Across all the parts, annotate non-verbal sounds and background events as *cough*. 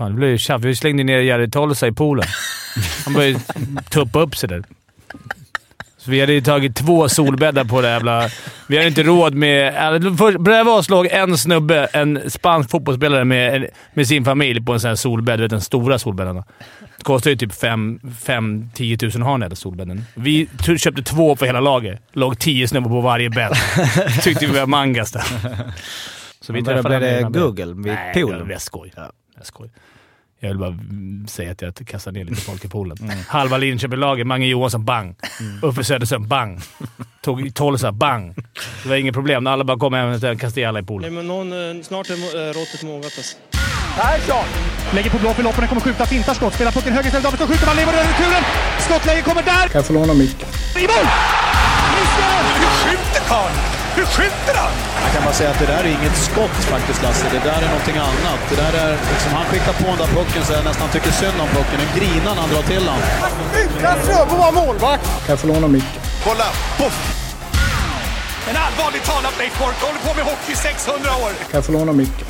Fan, det blev ju tjafs. Vi slängde ner Jerry Tolsa i poolen. Han började tuppa upp sig där. Så vi hade ju tagit två solbäddar på det jävla... Vi hade inte råd med... Bredvid oss låg en snubbe, en spansk fotbollsspelare med, med sin familj på en sån här solbädd. Du vet, den stora solbäddarna. Det kostar ju typ 5-10 000 att ha den där solbädden. Vi köpte två för hela laget. låg tio snubbar på varje bädd. Tyckte vi var mangas där. Så vi Men blev det Google vid poolen? Nej, jag skoj. Ja. Skoj. Jag vill bara säga att jag kastar ner lite folk i poolen. Mm. Halva Linköping-laget. Mange Johansson, bang. Mm. Uffe Söderström, bang. Tog Tolsa, bang. Det var inget problem. Alla bara kom hem och kastade alla i poolen. Nej, men någon, eh, snart är äh, råttet mogat alltså. Persson! Lägger på blå för loppen, kommer skjuta, fintar skott, spelar pucken höger istället, Davidsson skjuter, man lever över returen! Skottläge kommer där! Kan jag få låna micken? I mål! Missar! Hur skjuter karln? Hur skjuter han? Jag kan bara säga att det där är inget skott faktiskt, Lasse. Det där är någonting annat. Det där är, liksom, han skickar på den där pucken så jag nästan tycker synd om pucken. Den grinar när han drar till den. Utan Fröbo var målvakt! Kan jag få låna micken? Kolla! Poff! En allvarligt talad Leif Boork håller på med hockey i 600 år! Kan jag få låna micken?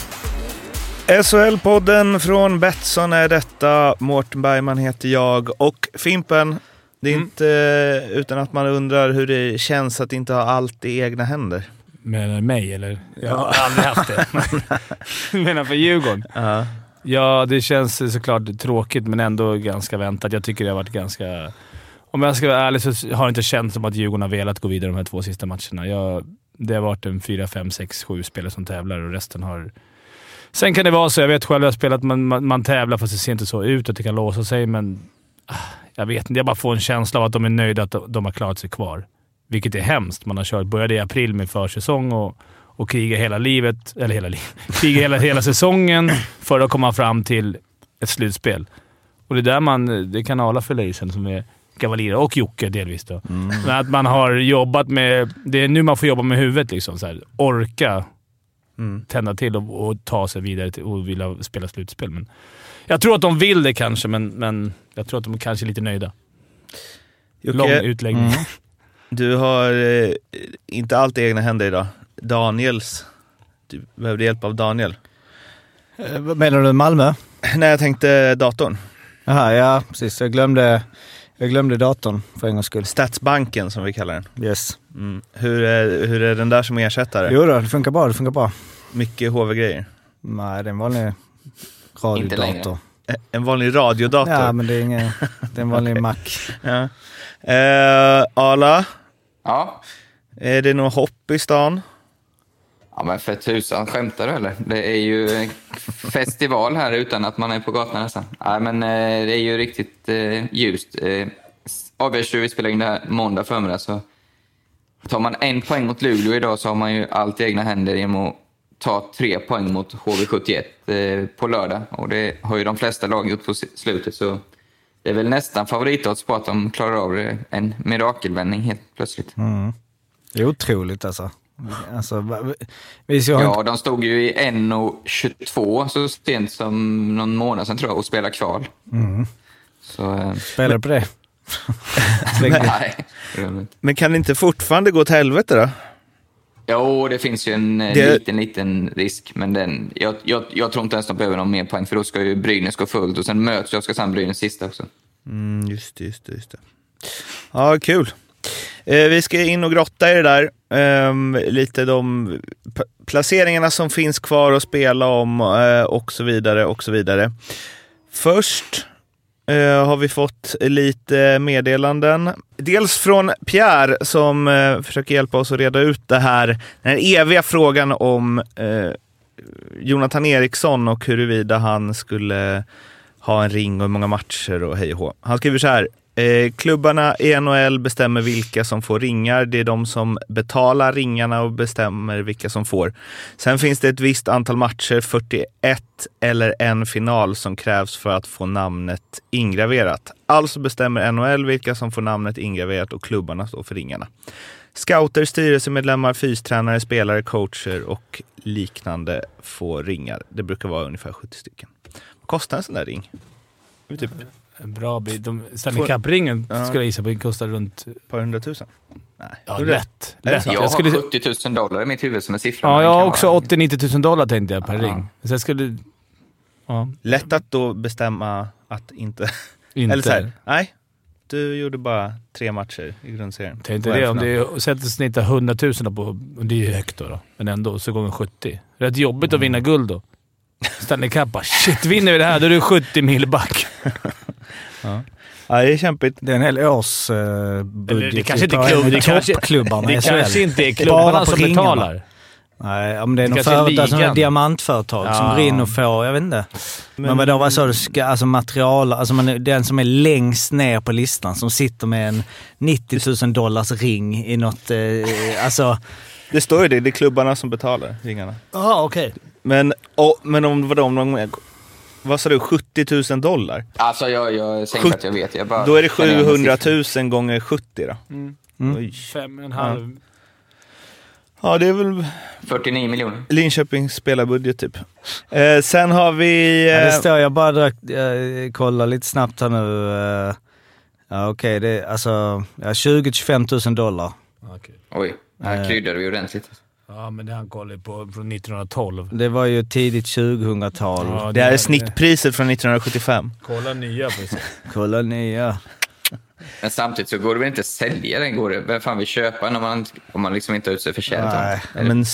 SHL-podden från Betsson är detta. Mårten Bergman heter jag och Fimpen. Det är mm. inte utan att man undrar hur det känns att inte ha allt i egna händer. Med mig eller? Jag har aldrig haft det. *laughs* Menar för Djurgården? Uh -huh. Ja, det känns såklart tråkigt men ändå ganska väntat. Jag tycker det har varit ganska... Om jag ska vara ärlig så har det inte känts som att Djurgården har velat gå vidare de här två sista matcherna. Jag, det har varit en fyra, fem, sex, sju spelare som tävlar och resten har Sen kan det vara så, jag vet själv, jag har spelat, man, man, man tävlar fast det ser inte så ut att det kan låsa sig, men ah, jag vet inte. Jag bara får en känsla av att de är nöjda att de har klarat sig kvar. Vilket är hemskt. Man har kört, började i april med försäsong och, och kriga hela livet, eller hela livet, *laughs* kriga hela, hela säsongen för att komma fram till ett slutspel. Och det är där man, det kan alla fylla i sen som är Gavalira och Jocke delvis. Då. Mm. Men att man har jobbat med... Det är nu man får jobba med huvudet. Liksom, så här. Orka mm. tända till och, och, ta sig vidare till, och vilja spela slutspel. Men jag tror att de vill det kanske, men, men jag tror att de kanske är lite nöjda. Jocke, Lång utläggning. Mm. Du har eh, inte allt i egna händer idag. Daniels. Du behövde hjälp av Daniel. Eh, menar du Malmö? *laughs* Nej, jag tänkte datorn. Jaha, ja precis. Jag glömde, jag glömde datorn för en gångs skull. Stadsbanken som vi kallar den. Yes. Mm. Hur, är, hur är den där som ersättare? Jo då, det funkar bra. Det funkar bra. Mycket HV-grejer? Nej, det är en vanlig radiodator. En vanlig radiodator? Ja, men det är, ingen, det är en vanlig *laughs* Mac. ja. eh, Ala? Ja? Är det något hopp i stan? Ja, men för tusan, skämtar du eller? Det är ju festival här utan att man är på gatan nästan. Nej, men eh, det är ju riktigt eh, ljust. Eh, avgörs vi spelar in det här måndag förmiddag så tar man en poäng mot Luleå idag så har man ju allt i egna händer genom att ta tre poäng mot HV71 eh, på lördag. Och det har ju de flesta lag gjort på slutet. Så det är väl nästan favoritodds på att de klarar av en mirakelvändning helt plötsligt. Mm. Det är otroligt alltså alltså vi ska ja, de stod ju i 1.22 så sent som någon månad sedan tror jag och spelade kval. Mm. Så, eh, Spelar du på det? *laughs* Nej. Men kan det inte fortfarande gå till helvete då? Jo, det finns ju en eh, det... liten, liten risk. Men den, jag, jag, jag tror inte ens de behöver någon mer poäng, för då ska ju Brynäs gå fullt och sen möts Oskarshamn Brynäs sista också. Mm, just det, just det, just det. Ja, kul. Eh, vi ska in och grotta i det där. Ehm, lite de placeringarna som finns kvar att spela om eh, och så vidare och så vidare. Först eh, har vi fått lite meddelanden. Dels från Pierre som försöker hjälpa oss att reda ut det här, den här eviga frågan om Jonathan Eriksson och huruvida han skulle ha en ring och hur många matcher och hej och hå. Han skriver så här. Eh, klubbarna i NHL bestämmer vilka som får ringar. Det är de som betalar ringarna och bestämmer vilka som får. Sen finns det ett visst antal matcher, 41 eller en final, som krävs för att få namnet ingraverat. Alltså bestämmer NHL vilka som får namnet ingraverat och klubbarna står för ringarna. Scouter, styrelsemedlemmar, fystränare, spelare, coacher och liknande får ringar. Det brukar vara ungefär 70 stycken. Vad kostar en sån där ring? Typ en bra bit. De, Stanley Cup-ringen ja. skulle jag gissa på kostar runt... Ett par hundratusen? Nej. Ja, lätt. lätt. Jag, jag skulle... har 70 000 dollar i mitt huvud som en siffra. Ja, jag har också 80-90 000 dollar tänkte jag per ja. ring. Så jag skulle... Ja. Lätt att då bestämma att inte... Inte. Eller så här, nej. Du gjorde bara tre matcher i grundserien. Tänkte Vad är det, om det är, sätter snittar 100 000 då på, det är ju högt då, då, men ändå, så gånger 70. Rätt jobbigt att vinna guld då. Stanley Cup bara, shit vinner vi det här då är det 70 mil back. *laughs* Ja, det är kämpigt. Det är en hel års eh, budget. Det kanske inte är klubb, det kanske- toppklubbarna i Det kanske inte är klubbarna som ringarna. betalar. Nej, om det är är företag som är ligan. diamantföretag som Ja. går in och får, jag vet inte. Men, vadå, vad sa du? Ska, alltså material, alltså man, den som är längst ner på listan som sitter med en 90 000 dollars ring i något, eh, alltså... Det står ju det, det är klubbarna som betalar ringarna. Jaha, okej. Men, och, men om vadå, om de, vad sa du, 70 000 dollar? Alltså jag, jag säger inte att jag vet. Jag bara Då är det känner igen 700 siffror. 000 gånger 70 då. Oj. Fem och en halv. Ja, det är väl 49 miljoner. Linköpings spelarbudget typ. Eh, sen har vi... Ja, det Eh, står, jag bara direkt, eh, kollar lite snabbt här nu. Eh, ja, okej, det är alltså ja, 20-25 000 dollar. Okej. Oj, här kryddar vi ordentligt. Ja, men det han kollar på från 1912. Det var ju tidigt 2000-tal. Ja, det här är snittpriset från 1975. Kolla nya se. *laughs* Kolla nya. Men samtidigt så går det väl inte att sälja den? Går det? Vem fan vill köpa den om man, om man liksom inte har ut sig förtjänt av Nej? Men,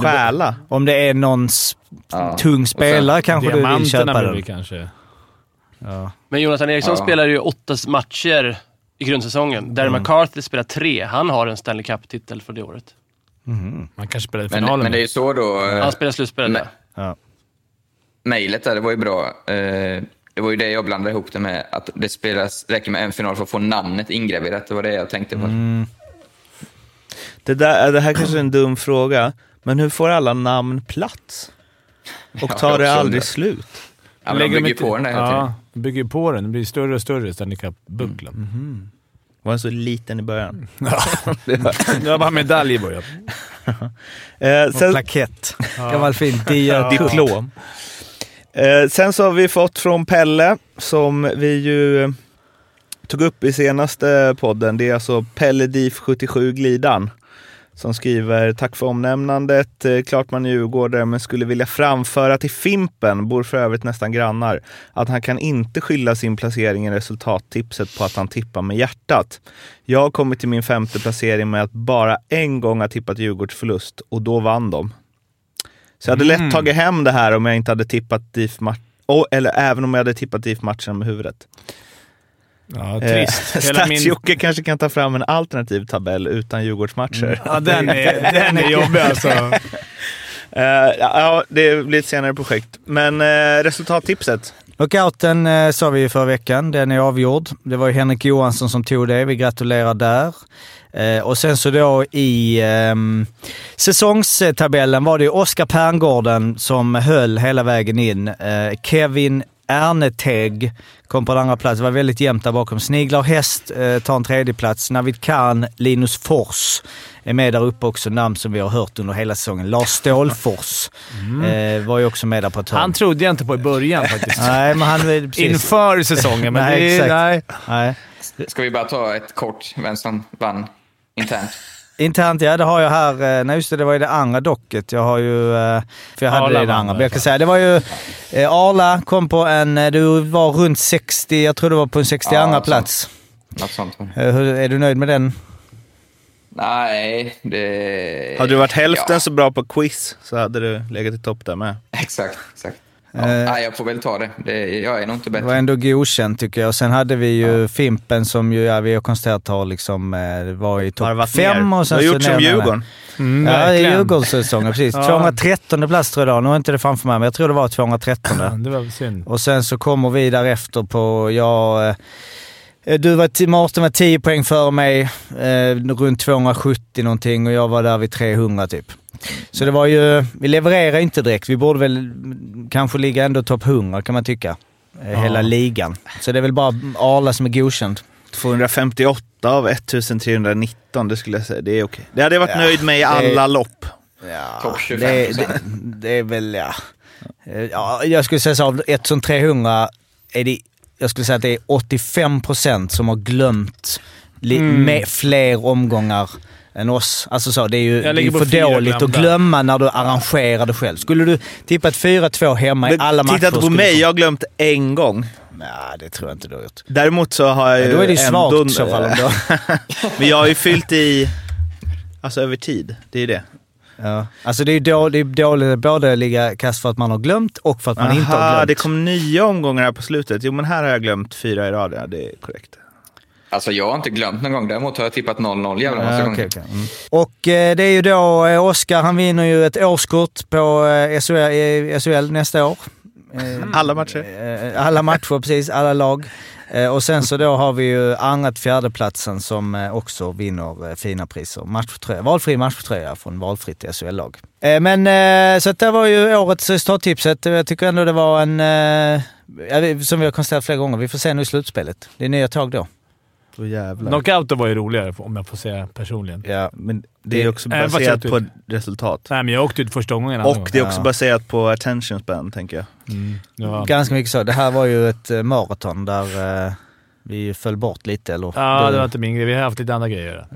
det- stjäla? Om det är någon Ja. tung spelare kanske du vill köpa den. kanske... Ja. Men Jonathan Eriksson Ja. spelar ju åtta matcher i grundsäsongen. Darren McCarthy spelar tre. Han har en Stanley Cup-titel för det året. Man kanske spelar i Men, finalen. men det är ju så då... eh, Han spelar slutspel. Nej. Ja. Mejlet där, det var ju bra. Eh, Det var ju det jag blandade ihop det med. Att det spelas, räcker med en final för att få namnet ingraverat. Det var det jag tänkte på. Mm. Det, där, det här kanske är en dum fråga, men hur får alla namn plats? Och *laughs* Ja, tar jag det aldrig undrar. slut? Ja, men de bygger ju på den där Ja, bygger på den. Den blir större och större, Stanley Cup-bucklan. Var den så liten i början? *laughs* Det var *laughs* bara medalj i början. *laughs* Eh, Och sen, plakett. Gammal fin dia. diplom. Eh, sen så har vi fått från Pelle, som vi ju eh, tog upp i senaste podden. Det är alltså Pelle Diff 77 Glidan. Som skriver, tack för omnämnandet. Eh, klart man är djurgårdare men skulle vilja framföra till Fimpen, bor för övrigt nästan grannar, att han kan inte skylla sin placering i resultattipset på att han tippar med hjärtat. Jag har kommit till min femte placering med att bara en gång ha tippat Djurgårds förlust och då vann de. Så jag hade lätt tagit hem det här om jag inte hade tippat DIF match eller även om jag hade tippat DIF-matchen med huvudet. Ja, Eh, trist. *laughs* Hela min... Stats-Jocke kanske kan ta fram en alternativ tabell utan Djurgårdsmatcher. Ja, den är, *laughs* den är jobbig alltså. Eh, ja, det blir ett senare projekt. Men eh, resultattipset. Lockouten eh, sa vi ju förra veckan, den är avgjord. Det var ju Henrik Johansson som tog det, vi gratulerar där. Eh, och sen så då i ehm, säsongstabellen var det ju Oskar Perngården som höll hela vägen in. Eh, Kevin Erneteg kom på den andra plats. Det var väldigt jämnt där bakom. Sniglar Häst eh, tar en tredje plats. Navid Kahn, Linus Fors är med där uppe också. Namn som vi har hört under hela säsongen. Lars Stålfors eh, var ju också med där på ett hörn. Han trodde jag inte på i början *laughs* faktiskt. Nej, men han... Precis. Inför säsongen, men *laughs* Nej, det exakt. Nej. Nej. Ska vi bara ta ett kort, vem som vann internt? Internt, ja det har jag här. eh, Nej just det, det var ju det andra docket. Jag har ju... eh, För jag hade Arla det i det andra. Men jag kan säga, det var ju... eh, Arla kom på en... Du var runt 60, jag tror det var på en 62 Ja, plats. Något sånt. Är du nöjd med den? Nej, det... Hade du varit hälften Ja, så bra på quiz så hade du legat i topp där med. *laughs* Exakt, exakt. Ja, Eh. nej, jag får väl ta det. det. Jag är nog inte Det var bättre. ändå godkänt tycker jag. Och sen hade vi ju Fimpen som ju, ja, vi har konstaterat har liksom, eh, var i topp fem. Och sen du har gjort som Djurgården. Mm, Ja, i. Djurgårdssäsongen, precis. Ja. 213 plats tror jag. Nu har inte det framför mig, men jag tror det var 213. Ja, Det var synd. Och sen så kommer vi därefter på, ja, eh, du var, Martin var 10 poäng före mig, eh, runt 270 någonting och jag var där vid 300 typ. Så det var ju, vi levererar inte direkt. Vi borde väl mm, kanske ligga ändå topp 100 kan man tycka. Eh, Hela ligan. Så det är väl bara Arla som är godkänd. 258 av 1319, det skulle jag säga. Det är okej. Det hade jag varit Ja, nöjd med i det- alla lopp. Ja, Topp 25%. det, det, det är väl, ja. Eh, ja. Jag skulle säga så, av 1300 är det, jag skulle säga att det är 85% som har glömt li, med fler omgångar än oss. Alltså så, det är ju det är för dåligt att glömda. glömma när du arrangerar det själv. Skulle du tippat 4-2 hemma i Men alla matcher... titta inte på mig, du- jag har glömt en gång. Nej, det tror jag inte du har gjort. Däremot så har jag ju Då är det ju ändå... svagt i så fall. Om du... *laughs* Men jag har ju fyllt i... Alltså över tid. Det är ju det. ja. Alltså det är ju då, det är dåligt att både ligga kast för att man har glömt och för att man inte har Aha, glömt. det kom nya omgångar här på slutet. Jo, men här har jag glömt fyra i rad. Ja, det är korrekt. Alltså jag har inte glömt någon gång. Däremot har jag tippat 0-0 jävla massa Ja, gånger. okej, okej. Mm. Och eh, det är ju då eh, Oskar, han vinner ju ett årskort på eh, SHL, eh, SHL nästa år. Eh, Alla matcher. Eh, Alla matcher, precis. Alla lag. Eh, Och sen så då har vi ju andra fjärdeplatsen som eh, också vinner eh, fina priser. Matchtröja, valfri matchtröja från valfritt SHL-lag. Eh, Men eh, så att det var ju årets resultattipset. Jag tycker ändå det var en... eh, Som vi har konstaterat flera gånger, vi får se nu i slutspelet. Det är nya tag då. Jävlar. Knockouten var ju roligare om jag får säga personligen. Ja. Men det är också fast baserat på resultat. Nej, men jag åkte ut första gången. andra Och det är också Ja. baserat på attention span, tänker jag. Mm, ja. Ganska mycket så. Det här var ju ett eh, maraton där eh, vi föll bort lite. Eller, Ja, det var inte min grej. Vi har haft lite andra grejer.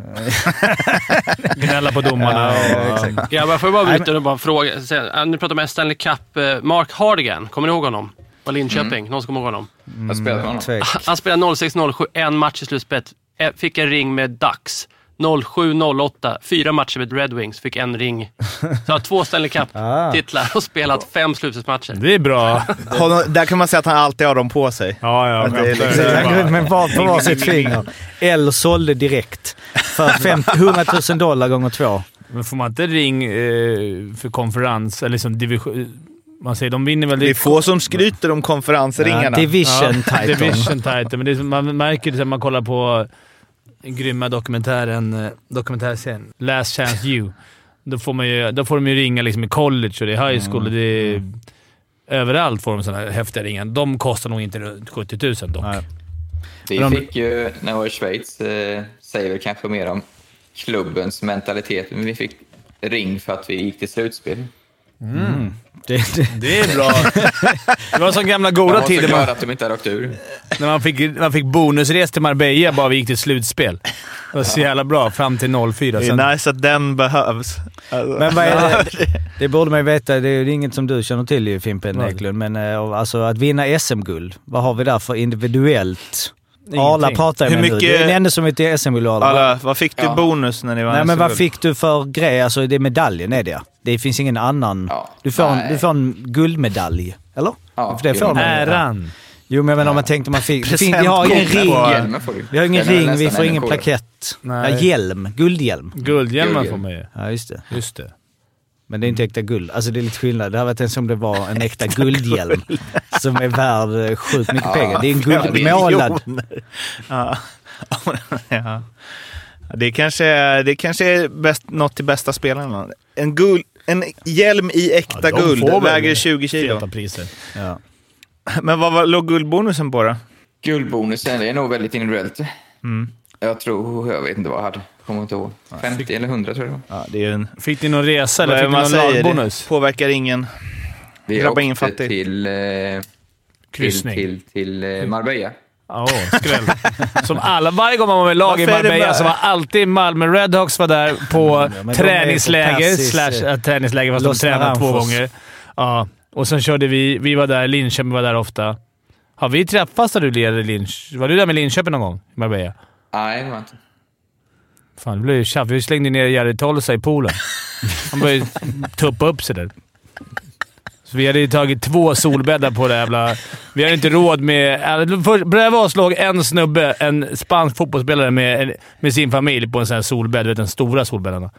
*laughs* Gnälla på domarna och... Grabbar, får jag bara bryta och bara fråga. Äh, Nu pratar om Stanley Cup. eh, Mark Hardigan, kommer ni ihåg honom? Var Linköping. Någon som kommer ihåg honom? Spelat med honom. *laughs* Han spelade 06-07, en match i slutspelet. Eh, Fick en ring med Ducks. 07-08, fyra matcher med Red Wings. Fick en ring. *laughs* Så har två Stanley Ah. Cup-titlar och spelat fem slutspelsmatcher. Det är bra. *laughs* Honom, där kan man säga att han alltid har dem på sig. Ja, ja. Att det är liksom- Det är bara- med var på varsitt finger. Eller sålde direkt. För 50, 100 000 dollar gånger två. Men får man inte ring eh, för konferens, eller liksom division... Man säger de vinner väl... Det är få som skryter om konferensringarna. Division title. Division title. Men det är, man märker det när man kollar på den grymma dokumentären, eh, dokumentärserien Last Chance You. Då får, man ju, då får de ju ringa liksom i college och det är high school. Och det är, Överallt får de sådana här häftiga ringar. De kostar nog inte runt 70 000 dock. Nej. Vi de- fick ju, när jag var i Schweiz, eh, säger väl kanske mer om klubbens mentalitet, men vi fick ring för att vi gick till slutspel. Det, det, Det är bra. *laughs* Det var som gamla Jag goda var så tider glad man, att de inte hade åkt ur. när man fick, man fick bonusres till Marbella bara vi gick till slutspel. Det var så jävla bra fram till 04. Det är nice att den behövs. Alltså. men vad är det? *laughs* Det borde man ju veta. Det är inget som du känner till ju Fimpen? Eklund. Men eh, alltså att vinna SM-guld. Vad har vi där för individuellt? Arla pratar jag Hur med nu. mycket- Det är den enda som är till SM-guld Arla. Alla, vad fick du Ja. bonus när ni vann Nej men vad fick du för grej? Alltså det är medaljen är det Det finns ingen annan. Ja. Du, får en, du får en guldmedalj. Eller? Ja, för det får man ju. äran. Jo men jag menar om man tänkte man fick... Finns, vi har ingen ring. Vi har ingen ring, vi får ingen plakett. Nej. Ja, hjälm. Guldhjälm. Guldhjälmar Guldhjälm. får man ju. Ja just det. Just det. Men det är inte äkta guld. Alltså det är lite skillnad. Det hade varit en som det var en äkta guldhjälm. *laughs* som är värd eh, sjukt mycket Ja, pengar. Det är en ja, det är guldmålad. Ja. ja. Det kanske är, det kanske är bäst, något till bästa spelarna. En, guld, en hjälm i äkta Ja, guld väger 20 kilo. Priser. Ja. *laughs* Men vad var, låg guldbonusen på då? Guldbonusen, det är nog väldigt individuellt. Mm. Jag tror, jag vet inte vad jag hade. Kommer inte ihåg. 50 eller 100 tror jag det var. Ja, det är en... Fick ni någon resa eller fick man någon säger? lagbonus? Det påverkar ingen. Vi Drabbar ingen åkte fattig. till, eh, till, Kryssning. till, till eh, Marbella. Ja, skräll. Som alla, varje gång man var med i lag i Varför det Marbella bara- så var alltid Malmö Redhawks var där på de är träningsläger. slash, äh, träningsläger fast de Los tränade två gånger. Ja, och sen körde vi. Vi var där. Linköping var där ofta. Har vi träffats när du lirade i Linköping? Var du där med Linköping någon gång i Marbella? Nej, det var inte. Fan, det blev ju tjafs. Vi slängde ner Jerry Tolsa i poolen. Han började tuppa upp sig där. Så vi hade ju tagit två solbäddar på det jävla... Vi hade inte råd med... Bredvid oss låg en snubbe, en spansk fotbollsspelare med, med sin familj på en sån här solbädd. Du vet, den stora solbäddarna.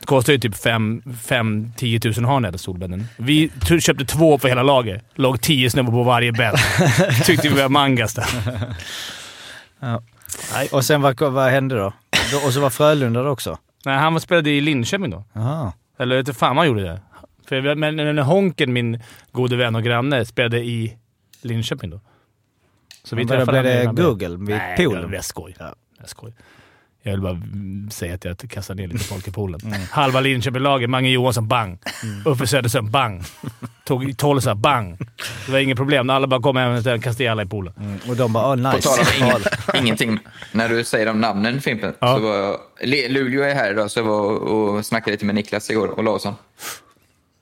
Det kostar ju typ 5-10 tusen har den solbädden. Vi köpte två för hela laget. Låg tio snubbar på varje bädd. Tyckte vi var mangas där. Och sen vad, vad hände då? Och så var Frölunda där också? Nej, han spelade i Linköping då. Aha. Eller vet du fan han gjorde det. För, jag- men men Honken, min gode vän och granne, spelade i Linköping då. Så då blev honom det i Marbella. Google vid Nej, poolen? det är skoj. Jag skoj. Jag vill bara mm, säga att jag kastar ner lite folk i poolen. Halva Linköping-laget, Mange Johansson, bang. Uffe Söderström, bang. Tog Tolsa, bang. Det var inget problem. Alla bara kom hem och kastade alla i poolen. Och de bara, oh, På tal nice. om ingen, ingenting. När du säger om namnen Fimpen, Ja. så var Le- Luleå är här idag, så jag var och snackade lite med Niklas igår och Larsson.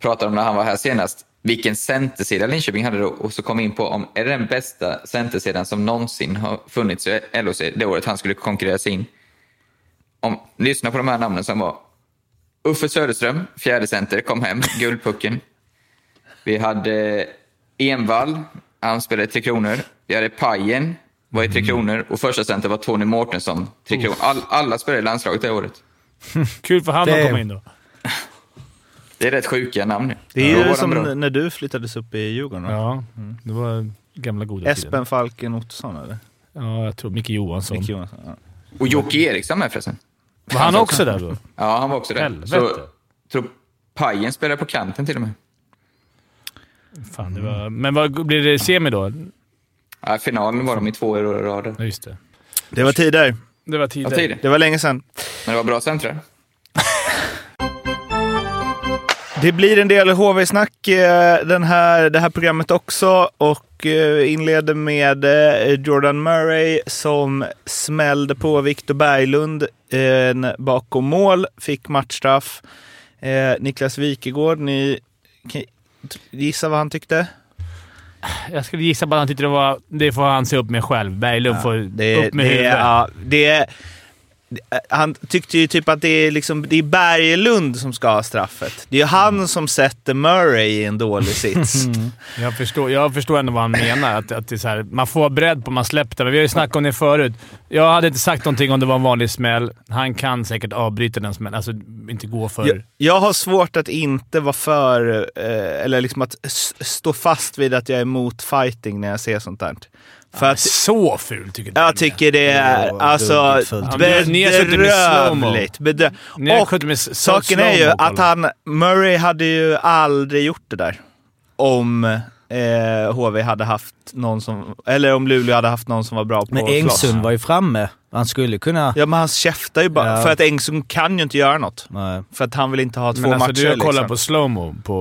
Pratade om när han var här senast, vilken centersida Linköping hade då och så kom in på om är det den bästa centersidan som någonsin har funnits i LHC det året han skulle konkurrera sig in. Om, lyssna på de här namnen som var Uffe Söderström, fjärde center, kom hem, *laughs* Guldpucken. Vi hade Envall, han spelade Tre Kronor. Vi hade Pajen, var i Tre Kronor. Och första center var Tony Mårtensson, Tre Kronor. All, alla spelade i landslaget det året. *laughs* Kul för han att komma in då. *laughs* Det är rätt sjuka namn nu. Det är ju de som bra. när du flyttades upp i Djurgården. va? Ja, det var gamla goda tiden. Espen Falken Ottosson, eller? Ja, jag tror Micke Johansson. Micke Johansson. Ja. Och Jocke Eriksson med förresten. Var han också där då? Ja, han var också där. Helvete. Så, tror Pajen spelade på kanten till och med. Fan, det var... Men vad, blir det semi då? Ja, finalen var de i två år i rad. Ja, just det. Det var tider. Det var tidigt. Det var länge sedan. Men det var bra centrar. Det blir en del HV-snack eh, den här, det här programmet också och eh, inleder med eh, Jordan Murray som smällde på Victor Berglund bakom mål, fick matchstraff. Niklas Wikegård, ni kan gissa vad han tyckte? Jag skulle gissa på att han tyckte det var... Det får han se upp med själv. Berglund får Det, upp med det, huvudet. ja, det, det- han tyckte ju typ att det är, liksom, det är Berglund som ska ha straffet. Det är ju han som sätter Murray i en dålig sits. *laughs* Jag förstår, jag förstår ändå vad han menar. Att, att det är här, man får vara beredd på att man släpper det. Vi har ju snackat om det förut. Jag hade inte sagt någonting om det var en vanlig smäll. Han kan säkert avbryta den smällen. Alltså inte gå för... Jag, jag har svårt att inte vara för, eh, eller liksom att stå fast vid att jag är emot fighting när jag ser sånt där. För att Så ful tycker du jag tycker det är alltså. Ja, slow-mo. bedrövligt. Bedrö- och saken är ju att han, Murray hade ju aldrig gjort det där. Om eh, HV hade haft någon som, eller om Luleå hade haft någon som var bra på Men. Engsund var ju framme. Han skulle kunna... Ja men han käftar ju bara. Ja. För att Engsund kan ju inte göra något. Nej. För att han vill inte ha två Men alltså, matcher du har kollat liksom. på slowmo på...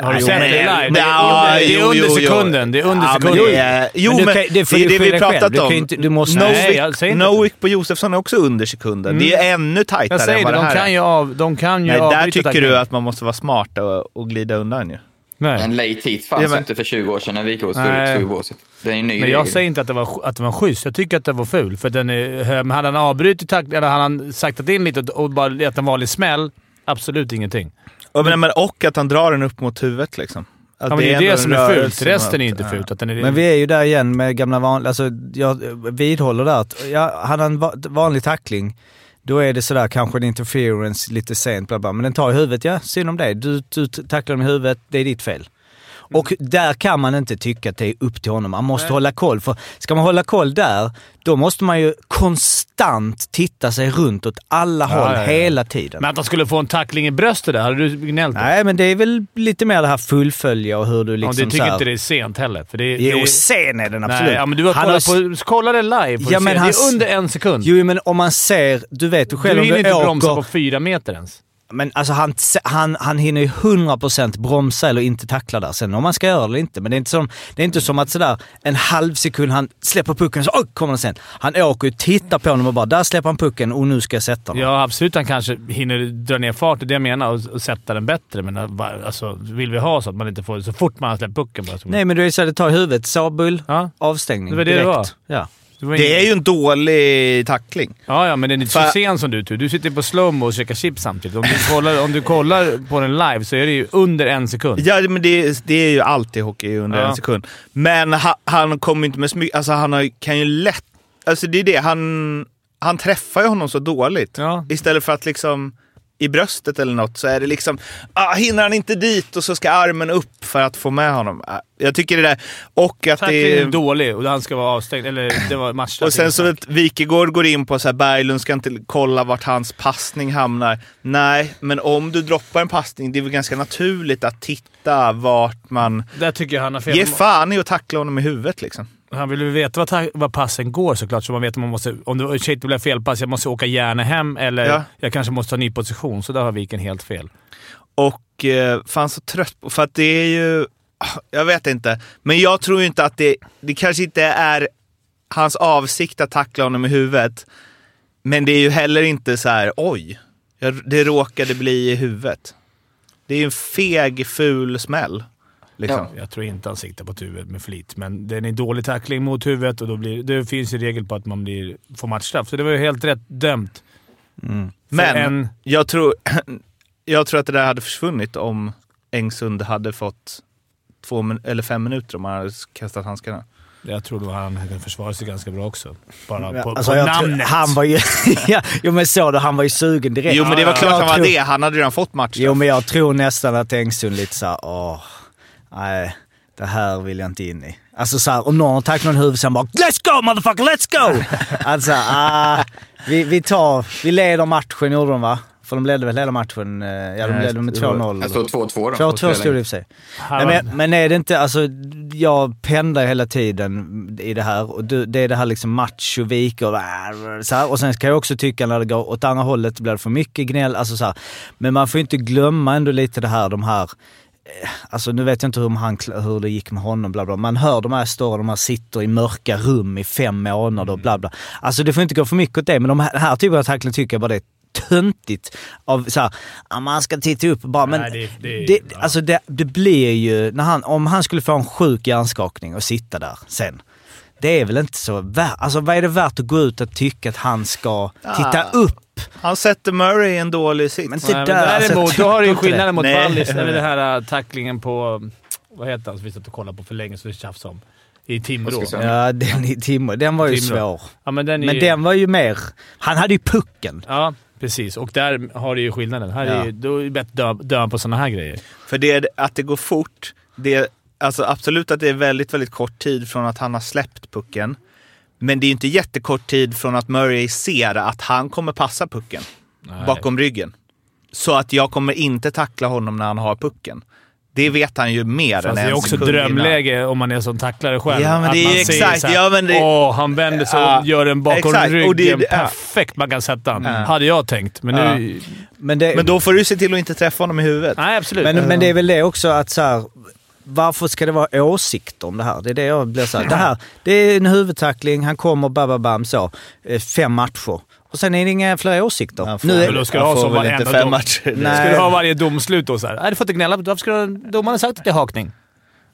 Har Nej, du sett men det det- live? Det är- det under sekunden. Det är under Ja, men sekunden. det är, jo, Men men det det får är det vi skylla själv. pratat Du kan om. inte- du måste- inte Novick på Josefsson är också under sekunden. Det är ännu tajtare Jag säger än vad det, det de här kan är. ju, av, de kan ju Nej, där tycker du att man måste vara smart och, och glida undan ju. Nej. En late hit fanns Ja, men- ju inte för 20 år sedan när ut två i båset. Det är en ny Men jag regel. säger inte att det var, att det var schysst. Jag tycker att det var ful. För den är, hade han avbrutit eller hade han saktat in lite och- och bara gett en vanlig smäll, absolut ingenting. Och, men, men, och att han drar den upp mot huvudet liksom. Att Ja, men det är det en som är fult. Resten är mot- inte fult. Att den är, Men vi är ju där igen med gamla vanliga... Alltså, jag vidhåller där att ja, hade han va- vanlig tackling, då är det sådär kanske en interference lite sent, bla bla. men den tar i huvudet, ja synd om dig. Du, du tacklar dem i huvudet, det är ditt fel. Och där kan man inte tycka att det är upp till honom. Man måste hålla koll. För ska man hålla koll där, då måste man ju konstant titta sig runt åt alla Ja, håll ja, ja. hela tiden. Men att han skulle få en tackling i bröstet där, hade du gnällt på? Nej, men det är väl lite mer det här fullfölja och hur du Ja, liksom det tycker så här- inte det är sent heller. För det, Jo, det, sen är den absolut. Nej, ja, men du har Han kollat har- på... Kolla det live Ja, du men se. han- Det är under en sekund. Jo, men om man ser... Du vet ju själv du om hinner du inte åker... bromsa på fyra meter ens. Men alltså han, han, han hinner ju 100% bromsa eller inte tackla där. Sen om man ska göra det eller inte. Men det är inte som, det är inte som att sådär en halv sekund han släpper pucken så oj, kommer den sen. Han åker ju, tittar på honom och bara där släpper han pucken och nu ska jag sätta den. Ja, absolut. Han kanske hinner dra ner fart, det är det jag menar, och, och sätta den bättre. Men alltså, vill vi ha så att man inte får så fort man har släppt pucken bara. så- Nej men det är så att det tar i huvudet. Sabull, Ja. avstängning Det var det det direkt. var. Ja. Det, var Det ingen- är ju en dålig tackling. Ja, ja, men den är inte så Fa- sen som du tror. Du sitter på slowmo och käkar chips samtidigt. Om du, kollar, om du kollar på den live så är det ju under en sekund. Ja, men det, det är ju alltid hockey under Ja. en sekund. Men ha, han kommer inte med så mycket... Alltså han har, kan ju lätt... Alltså det är det, han, han träffar ju honom så dåligt. Ja. Istället för att liksom i bröstet eller något så är det liksom, ah, hinner han inte dit och så ska armen upp för att få med honom. Ah, Jag tycker det där, och att det är dålig och han ska vara avstängd. Eller det var matchstraff. och sen så att Wikegård går in på så här, Berglund ska inte kolla vart hans passning hamnar. Nej, men om du droppar en passning, det är väl ganska naturligt att titta vart man... Där tycker jag han har fel. Ge fan i att tackla honom i huvudet liksom. Han vill ju veta vad, passen går såklart, så man vet om man måste... Om det shit, det blev felpass, jag måste åka gärna hem eller Ja. jag kanske måste ta ny position. Så där har Viken helt fel. Och eh, fan så trött på, för att det är ju, *sighs* jag vet inte, men jag tror inte att det, det kanske inte är hans avsikt att tackla honom i huvudet. Men det är ju heller inte så här, oj, det råkade bli i huvudet. Det är ju en feg, ful smäll. Liksom. Jag tror inte han siktar på ett huvud med flit, men det är en dålig tackling mot huvudet och då blir, det finns ju regel på att man blir, får matchstraff. Så det var ju helt rätt dömt. För Men en- jag, tror, *clears throat* jag tror att det där hade försvunnit om Engsund hade fått två eller fem minuter om han hade kastat handskarna. Jag tror nog han kan försvara sig ganska bra också. Bara på, Alltså, på namnet. han var ju... *laughs* ja, jo, men så då, han var ju sugen direkt. Jo, men det var klart Jag han var tror- det. Han hade redan fått matchstraff. Jo, men jag tror nästan att Engsund lite såhär, åh, nej, det här vill jag inte in i. Alltså såhär, om någon tacklar någon huvud så bara “Let's go motherfucker, let's go!” *laughs* Alltså, ah, vi, vi tar, vi leder matchen gjorde de va? För de ledde väl hela matchen? eh, Ja, de ledde med det var- 2-0. Det står 2-2 då. 2-2 stod det i och för sig. Nej, men, men är det inte, alltså jag pendlar hela tiden i det här och det är det här liksom macho, och så här. Och sen kan jag också tycka när det går åt andra hållet blir det för mycket gnäll, alltså så här. Men man får inte glömma ändå lite det här, de här Alltså nu vet jag inte hur, han, hur det gick med honom, bla bla. Man hör de här stora, de här sitter i mörka rum i fem månader och bla bla. Alltså det får inte gå för mycket åt det, men de här, här typen av tackling tycker jag bara det är töntigt. Av så här, ja, man ska titta upp bara, men Nej, det- det- det, ja. alltså det, det blir ju, när han, om han skulle få en sjuk hjärnskakning och sitta där sen. Det är väl inte så värt, alltså vad är det värt att gå ut och tycka att han ska titta Ah. upp? Han sätter Murray i en dålig sits. Men men däremot, alltså, då har du ju skillnaden mot Nej. Ballis. Det är väl den här äh, tacklingen på... Vad heter han som vi satt och kollade på för länge så vi tjafsade om? I Timrå. Ja, den i Timrå, den var ju Timrå. svår. Ja, men den Men ju, den var ju mer, han hade ju pucken. Ja, precis. Och där har du ju skillnaden. Här Ja. är ju, då är det bättre att dö, dö på sådana här grejer. För det, att det går fort, det, alltså absolut att det är väldigt, väldigt kort tid från att han har släppt pucken. Men det är inte jättekort tid från att Murray ser att han kommer passa pucken Nej. bakom ryggen. Så att jag kommer inte tackla honom när han har pucken. Det vet han ju mer Fast än det en är också sekund innan. drömläge om man är som tacklare själv. Ja, men Att det är man ju ser exakt. så här, Ja, men det- Åh, han vänder sig Ja, och gör den bakom exakt. ryggen. Och det ja. Perfekt man kan sätta den. Ja. Hade jag tänkt, men nu... Men, det, Men då får du se till att inte träffa honom i huvudet. Nej, absolut. men, men det är väl det också att så här, varför ska det vara åsikter om det här? Det är det jag blir så här, det här, det är en huvudtackling, han kommer bababam så, eh, fem matcher. Och sen är det inga fler åsikter. Får, Nu är, då ska du ha som väl varenda inte fem dom. matcher. Nej. Ska du ha varje domslut då såhär? Nej, du får inte gnälla. Varför ska du, domarna sagt att det är hakning?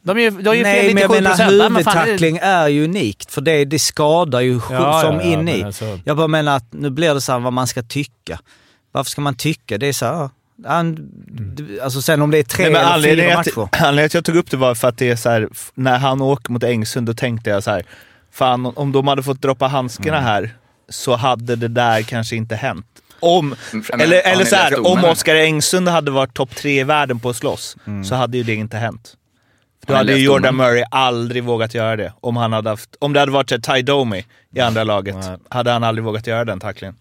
De är ju, de är Nej, men jag 97 menar huvudtackling är ju unikt, för det, det skadar ju Ja, ja, som ja, in i. alltså- Jag bara menar att nu blir det så här vad man ska tycka. Varför ska man tycka? Det är så här, han, d- alltså sen om det är tre Nej, men eller fyra matcher. att, anledningen att jag tog upp det var för att det är så här, när han åker mot Engsund, då tänkte jag så här, fan om de hade fått droppa handskarna Mm. här så hade det där kanske inte hänt. Om, Men eller eller så här, om? Oskar Engsund hade varit topp tre i världen på att slåss, Mm. så hade ju det inte hänt. Då hade ju Jordan domen? Murray aldrig vågat göra det. Om, han hade haft, om det hade varit Ty Domi i andra laget, hade han aldrig vågat göra den tacklingen.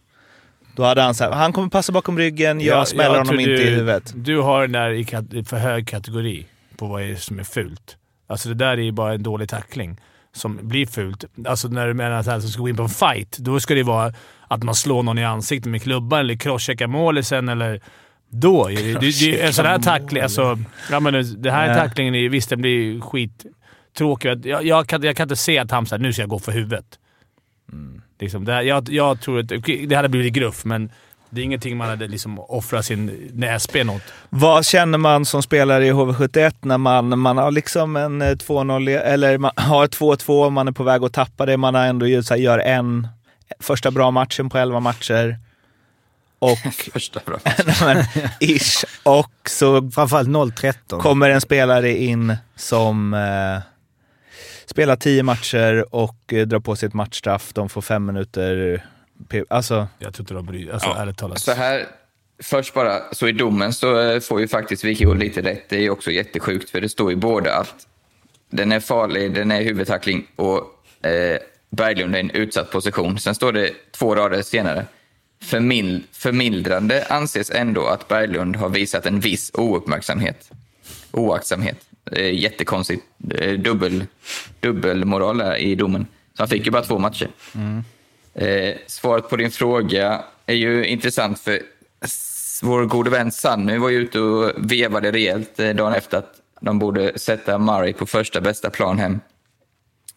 Då hade han sagt, han kommer passa bakom ryggen, jag smäller honom tror inte du, i huvudet. Du har den där i för hög kategori på vad är som är fult. Alltså det där är ju bara en dålig tackling som blir fult. Alltså när du menar att han ska gå in på en fight, då ska det vara att man slår någon i ansiktet med klubban eller crosscheckar målisen eller... Då är det, det, det, en sån här tackling... Alltså, ja, men det här Ja. tacklingen, är, visst den blir skittråkig. Jag, jag, kan, jag kan inte se att han säger nu ska jag gå för huvudet. Liksom, det, här- jag, jag tror att det hade blivit gruff, men det är ingenting man hade liksom offrat sin näsben åt. Vad känner man som spelare i HV71 när man, man har liksom en eh, 2-0, eller man *laughs* har 2-2, man är på väg att tappa det, man har ändå så här, gör en första bra matchen på 11 matcher. Och, *laughs* Första bra. *laughs* men, ish, och så Framförallt 0-13. kommer en spelare in som eh, spelar 10 matcher och eh, drar på sig ett matchstraff. De får fem minuter. P- Alltså, Jag tror inte de bryr Alltså Ja, ärligt talat. Så här, först bara, så i domen så eh, får ju faktiskt Wikio lite rätt. Det är ju också jättesjukt, för det står ju både att den är farlig, den är huvudtackling och eh, Berglund är i en utsatt position. Sen står det två rader senare. Förmild, förmildrande anses ändå att Berglund har visat en viss ouppmärksamhet. Oaktsamhet. Är jättekonstigt. Är Dubbel, dubbelmoral där i domen. Så han fick ju bara två matcher. Eh, svaret på din fråga är ju intressant för vår gode vän Sanny var ju ute och vevade rejält eh, dagen efter att de borde sätta Murray på första bästa plan hem.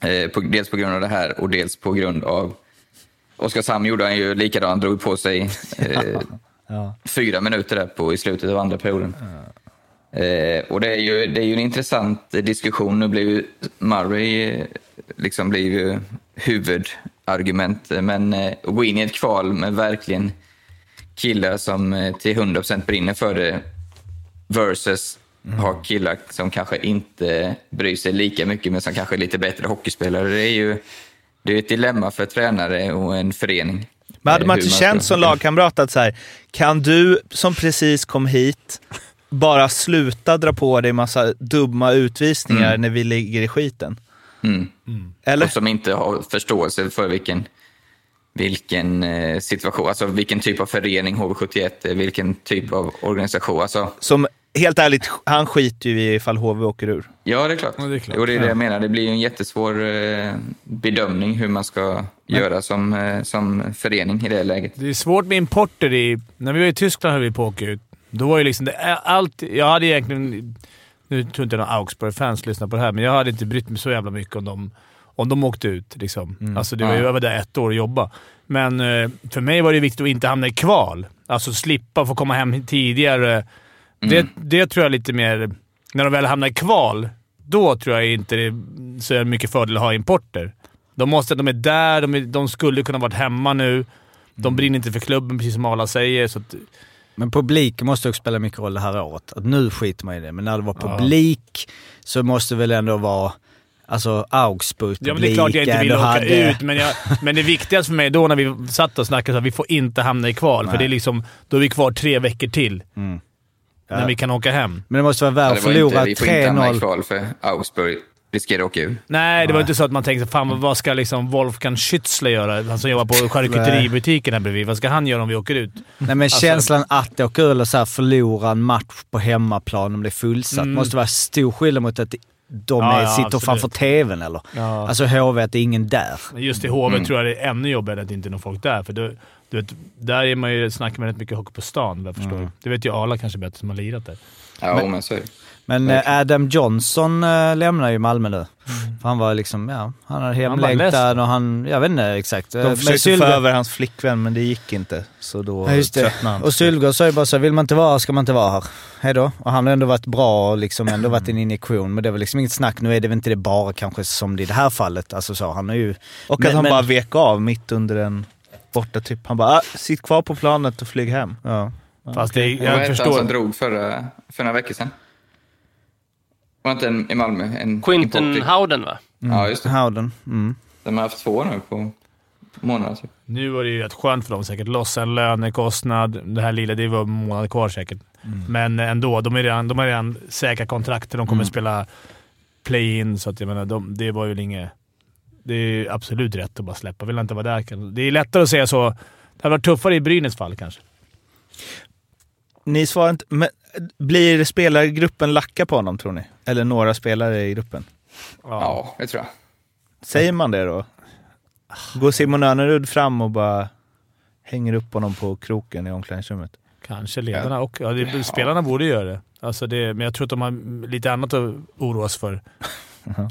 Eh, på, dels på grund av det här och dels på grund av Oskarshamn gjorde han ju likadant, drog på sig eh, *laughs* fyra minuter där på, i slutet av andra perioden. Eh, och det är, ju, det är ju en intressant eh, diskussion. Nu blir ju Murray eh, liksom blir ju huvudargument. Eh, Men eh, att gå in i ett kval med verkligen killar som eh, till 100% brinner för det versus ha killar som kanske inte bryr sig lika mycket men som kanske är lite bättre hockeyspelare. Det är ju det är ett dilemma för tränare och en förening. Men hade Eh, man hur inte känt som lagkamrat att så här, kan du som precis kom hit bara sluta dra på dig massa dumma utvisningar när vi ligger i skiten? Mm. Eller? Och som inte har förståelse för vilken, vilken eh, situation, alltså vilken typ av förening HV71 är, vilken typ av organisation. Alltså, Som, helt ärligt, han skiter ju i ifall HV åker ur. ja, det är klart. Ja, det är klart. Och det är det Ja. jag menar, det blir ju en jättesvår eh, bedömning hur man ska göra som, eh, som förening i det läget. Det är svårt med importer. I, när vi var i Tyskland höll vi på att åka ut. Då var ju liksom det, allt... Jag hade egentligen... Nu tror inte några Augsburg-fans lyssnar på det här, men jag hade inte brytt mig så jävla mycket om de, om de åkte ut. Liksom. Alltså, det var, Ja. Jag var där ett år och jobba. Men eh, för mig var det viktigt att inte hamna i kval. Alltså slippa få komma hem tidigare. Det, det tror jag lite mer... När de väl hamnar i kval, då tror jag inte det är så mycket fördel att ha importer. De, måste, de är där, de, är, de skulle kunna varit hemma nu. De brinner inte för klubben, precis som Arla säger. Så att, Men publik måste också spela mycket roll det här året. Att nu skiter man i det, men när det var publik så måste det väl ändå vara alltså Augsburg ja, men det är klart jag inte vill åka hade- ut, men, jag, men det viktigaste för mig då när vi satt och snackade så att vi får inte hamna i kval. För det är liksom, då är vi kvar tre veckor till. När vi kan åka hem. Men det måste vara Ja, värt det att var förlora vi får inte hamna i 3-0. kval för Augsburg riskerar att åka ur. Nej, det var inte så att man tänkte fan vad ska liksom Wolfgang Schützle göra? Han som jobbar på charkuteributiken här bredvid. Vad ska han göra om vi åker ut? Nej men Alltså- känslan att åka ur eller så här förlora en match på hemmaplan om det är fullsatt måste vara stor skillnad mot att de Mm. Ja, är, ja, sitter absolut. framför tvn eller. Ja. Alltså HV, att det är ingen där. Men Just i HV tror jag det är ännu jobbigare att det inte är någon folk där. För du, du vet, där är man ju, snackar man rätt mycket hockey på stan, vad jag förstår. Det vet ju Arla kanske bättre som har lirat där. Ja, men, så är det. Men eh, Adam Johnson äh, lämnar ju Malmö nu. För han var liksom, ja, han hade Mm. Hemlängtan och han, jag vet inte exakt. Eh, De men försökte få Sylve- över hans flickvän, men det gick inte. Så då Ja, just det. han. Och Sylvegård sa ju bara så vill man inte vara här ska man inte vara här. Hej då. Och han har ändå varit bra och liksom ändå varit en injektion. Men det var liksom inget snack. Nu är det väl inte det bara kanske som det i det här fallet. Alltså så, han är ju... Och Men- att han men- bara vek av mitt under en borta typ. Han bara, ah, sitt kvar på planet och flyg hem. Ja. Fast det, Vad jag hette han förstår. som drog förra, för några veckor sedan? Var inte en i Malmö? En Quinton Howden, va? Ja, just det. Howden. Mm. De har haft två nu på månader. Typ. Nu var det ju rätt skönt för dem säkert. Lossa en lönekostnad. Det här lilla, det var en månad kvar säkert. Men ändå, de är redan, de har redan säkra kontrakt. De kommer spela play-in, så att jag menar, de, det var ju inget... Det är absolut rätt att bara släppa. Vill inte vara där kan, Det är lättare att säga så. Det hade varit tuffare i Brynäs fall kanske. Ni svarar inte, men blir spelargruppen lacka på honom tror ni? Eller några spelare i gruppen? Ja, det tror jag. Säger man det då? Går Simon Önerud fram och bara hänger upp honom på kroken i omklädningsrummet? Kanske ledarna och... Ja, det, spelarna borde göra det. Alltså det. Men jag tror att de har lite annat att oroas för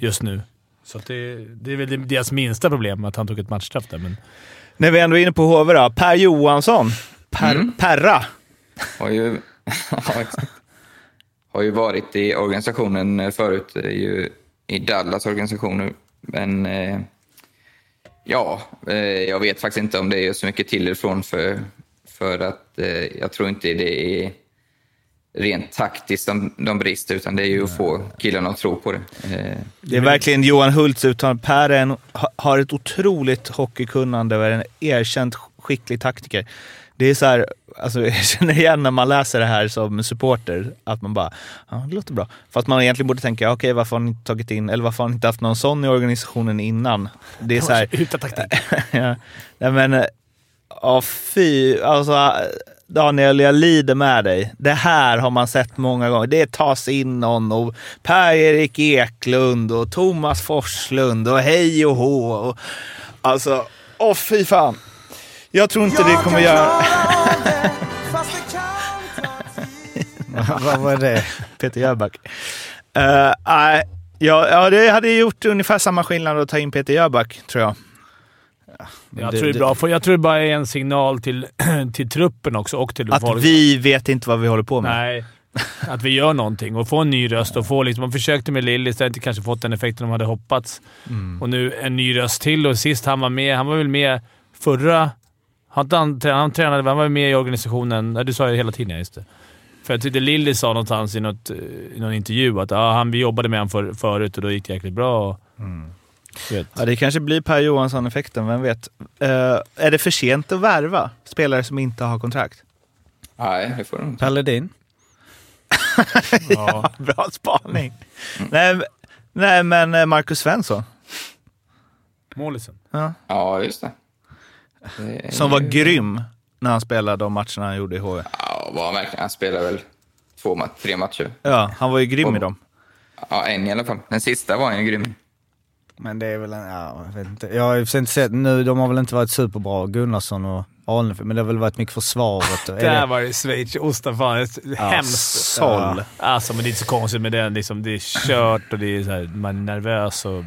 just nu. Så att det, det är väl deras minsta problem att han tog ett matchstraff där. Men När vi ändå är inne på HV då, Per Johansson. Per, Mm. Perra. Har ju, ja. *laughs* har ju varit i organisationen förut, är ju i Dallas organisationer. Men eh, ja, eh, jag vet faktiskt inte om det är så mycket till ifrån för, för att eh, jag tror inte det är rent taktiskt de, de brister, utan det är ju att få killarna att tro på det. Eh, Det är verkligen Johan Hults uttalande. Per en, ha- har ett otroligt hockeykunnande och är en erkänt skicklig taktiker. Det är så här, alltså *laughs* jag känner igen när man läser det här som supporter, att man bara, ja det låter bra. Fast man egentligen borde tänka, okej varför har ni inte tagit in, eller varför har ni inte haft någon sån i organisationen innan? Det är *laughs* så här, Utan taktik. *laughs* ja, nej men, ja fy, alltså Daniel, jag lider med dig. Det här har man sett många gånger. Det tas in någon och Per-Erik Eklund och Thomas Forslund och hej och hå. Och, alltså, åh fy fan. Jag tror inte det kommer göra... Vad var det? Peter Jöback. Uh, nej, ja, ja, det hade gjort ungefär samma skillnad att ta in Peter Jöback, tror jag. Jag tror det är bra, för jag tror det bara är en signal till, *clears throat* till truppen också och till Att folk. vi vet inte vad vi håller på med. Nej. Att vi gör någonting och får en ny röst. Och får liksom, man försökte med Lillis, det har inte kanske fått den effekten de hade hoppats. Mm. Och nu en ny röst till och sist han var med. Han var väl med förra... Han, inte han, han tränade, han var med i organisationen. Nej, du sa det hela tiden, ja, just det. För jag tyckte Lilly sa någonstans i, något, i någon intervju att ja, han, vi jobbade med honom för, förut och då gick det jäkligt bra. Och, vet. Ja, det kanske blir Per Johansson-effekten, vem vet. Eh, är det för sent att värva spelare som inte har kontrakt? Nej, det får de inte. Paladin? *laughs* ja, bra spaning. Nej, m- nej, men eh, Marcus Svensson. Målisen. Ja. Ja, just det. Som var ju- grym när han spelade de matcherna han gjorde i HV. Ja, var han verkligen. Han spelade väl två, tre matcher. Ja, han var ju grym i dem. Ja, en i alla fall. Den sista var han ju grym. Men det är väl en, ja, jag vet inte. Jag har sig inte sett, nu, de har väl inte varit superbra, Gunnarsson och Ahlnefelt, men det har väl varit mycket försvaret. Och, är *laughs* Där var det schweizerost. Fan, det är hemskt. Soll. Alltså, men det är inte så konstigt med den. Liksom, det är kört och det är så här, man är nervös. Och,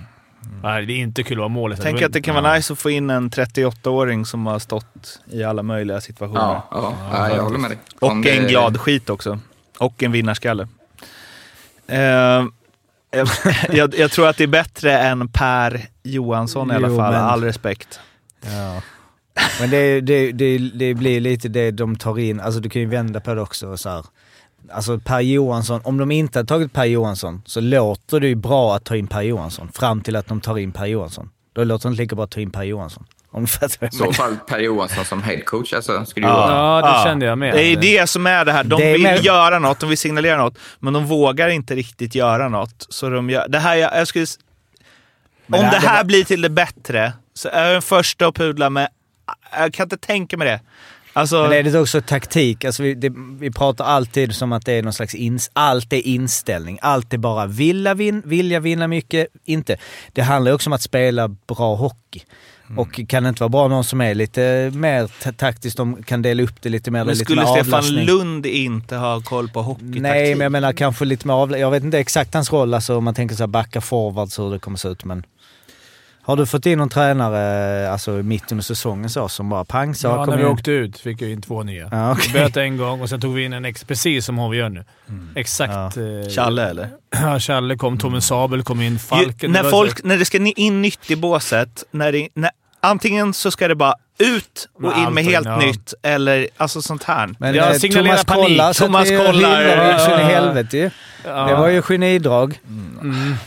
nej, det är inte kul att vara målis. Tänk att det kan vara nice att få in en 38-åring som har stått i alla möjliga situationer. Ja, ja, ja jag håller med dig. Och Om det- en glad skit också. Och en vinnarskalle. Eh, jag, *laughs* jag, jag tror att det är bättre än Per Johansson i alla Jo, fall. men- All respekt. ja. Men det, det, det, det blir lite det de tar in, alltså du kan ju vända på det också. Så här. Alltså Per Johansson, om de inte hade tagit Per Johansson så låter det ju bra att ta in Per Johansson fram till att de tar in Per Johansson. Då låter det inte lika bra att ta in Per Johansson. Om I så fall Per Johansson som headcoach. Alltså, skulle Ja. vara... Ja, det kände jag med. Det är det som är det här. De Det vill mer- göra något, de vill signalera något, men de vågar inte riktigt göra något. Så de gör, det här, jag, jag skulle, Men om det det här- här det var- blir till det bättre, så är jag den första att pudla med... Jag kan inte tänka mig det. Alltså, Men är det också taktik? Alltså vi, det, vi pratar alltid som att det är någon slags ins, allt är inställning. Allt är bara vilja, vin, vilja vinna mycket, inte. Det handlar också om att spela bra hockey. Mm. Och kan det inte vara bra någon som är lite mer ta- taktiskt, de kan dela upp det lite mer. men lite skulle Stefan avlastning. Lund inte ha koll på hockeytaktik? Nej, men jag menar kanske lite mer avla- Jag vet inte exakt hans roll, alltså om man tänker så här backa forwards hur det kommer se ut, men... Har du fått in någon tränare, alltså mitt under säsongen så, som bara pang så Ja, kom när vi in? åkte ut fick vi in två nya. Ja, okej. Vi böt en gång och sen tog vi in en ex, precis som HV gör nu. Exakt. eh, Challe eller? *clears throat* Ja, Challe kom, Tommy Sabel kom in, Falken. Ju, när, folk, när det ska in nytt i båset, när det, när, antingen så ska det bara ut och Med in med helt ja. nytt, eller alltså sånt här. Men Jag eh, signalerar Thomas panik. kollar, Thomas att vi kollar, ja, in i ja, ja. helvete. Ja. Det var ju genidrag.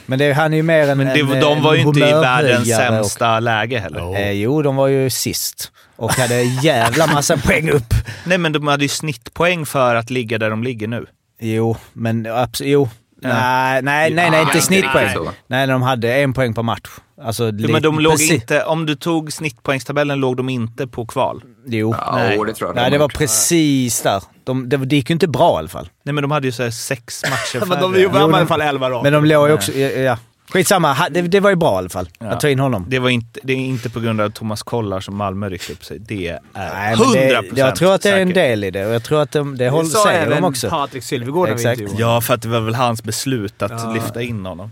Men det, han är ju mer en Men det, en, de var ju inte i världens humörhöjare och- sämsta läge heller. Eh, jo, de var ju sist. Och hade *laughs* jävla massa poäng upp. Nej, men de hade ju snittpoäng för att ligga där de ligger nu. Jo, men absolut. Jo. Nej, nej, nej, nej, Ja, inte snittpoäng. Nej, de hade en poäng per match. Alltså, lite- men de låg precis- inte, om du tog snittpoängstabellen låg de inte på kval. Jo. Ja, Nej. det tror jag. Nej, de det var precis där. De, det, det gick ju inte bra i alla fall. Nej, men de hade ju så här sex matcher *laughs* Men de vann i alla fall 11 rakt. Men de låg ju också... Ja, ja. Skitsamma, det, det var ju bra i alla fall. Att ta in honom. Det, var inte, det är inte på grund av Thomas Kollar som Malmö ryckte upp sig. Det är Nej, 100% men det, jag tror att det är en del i det och jag tror att de, det håller, sa säger de även också. Patrik Sylvegård när vi intervjuade Ja, för att det var väl hans beslut att lyfta in honom.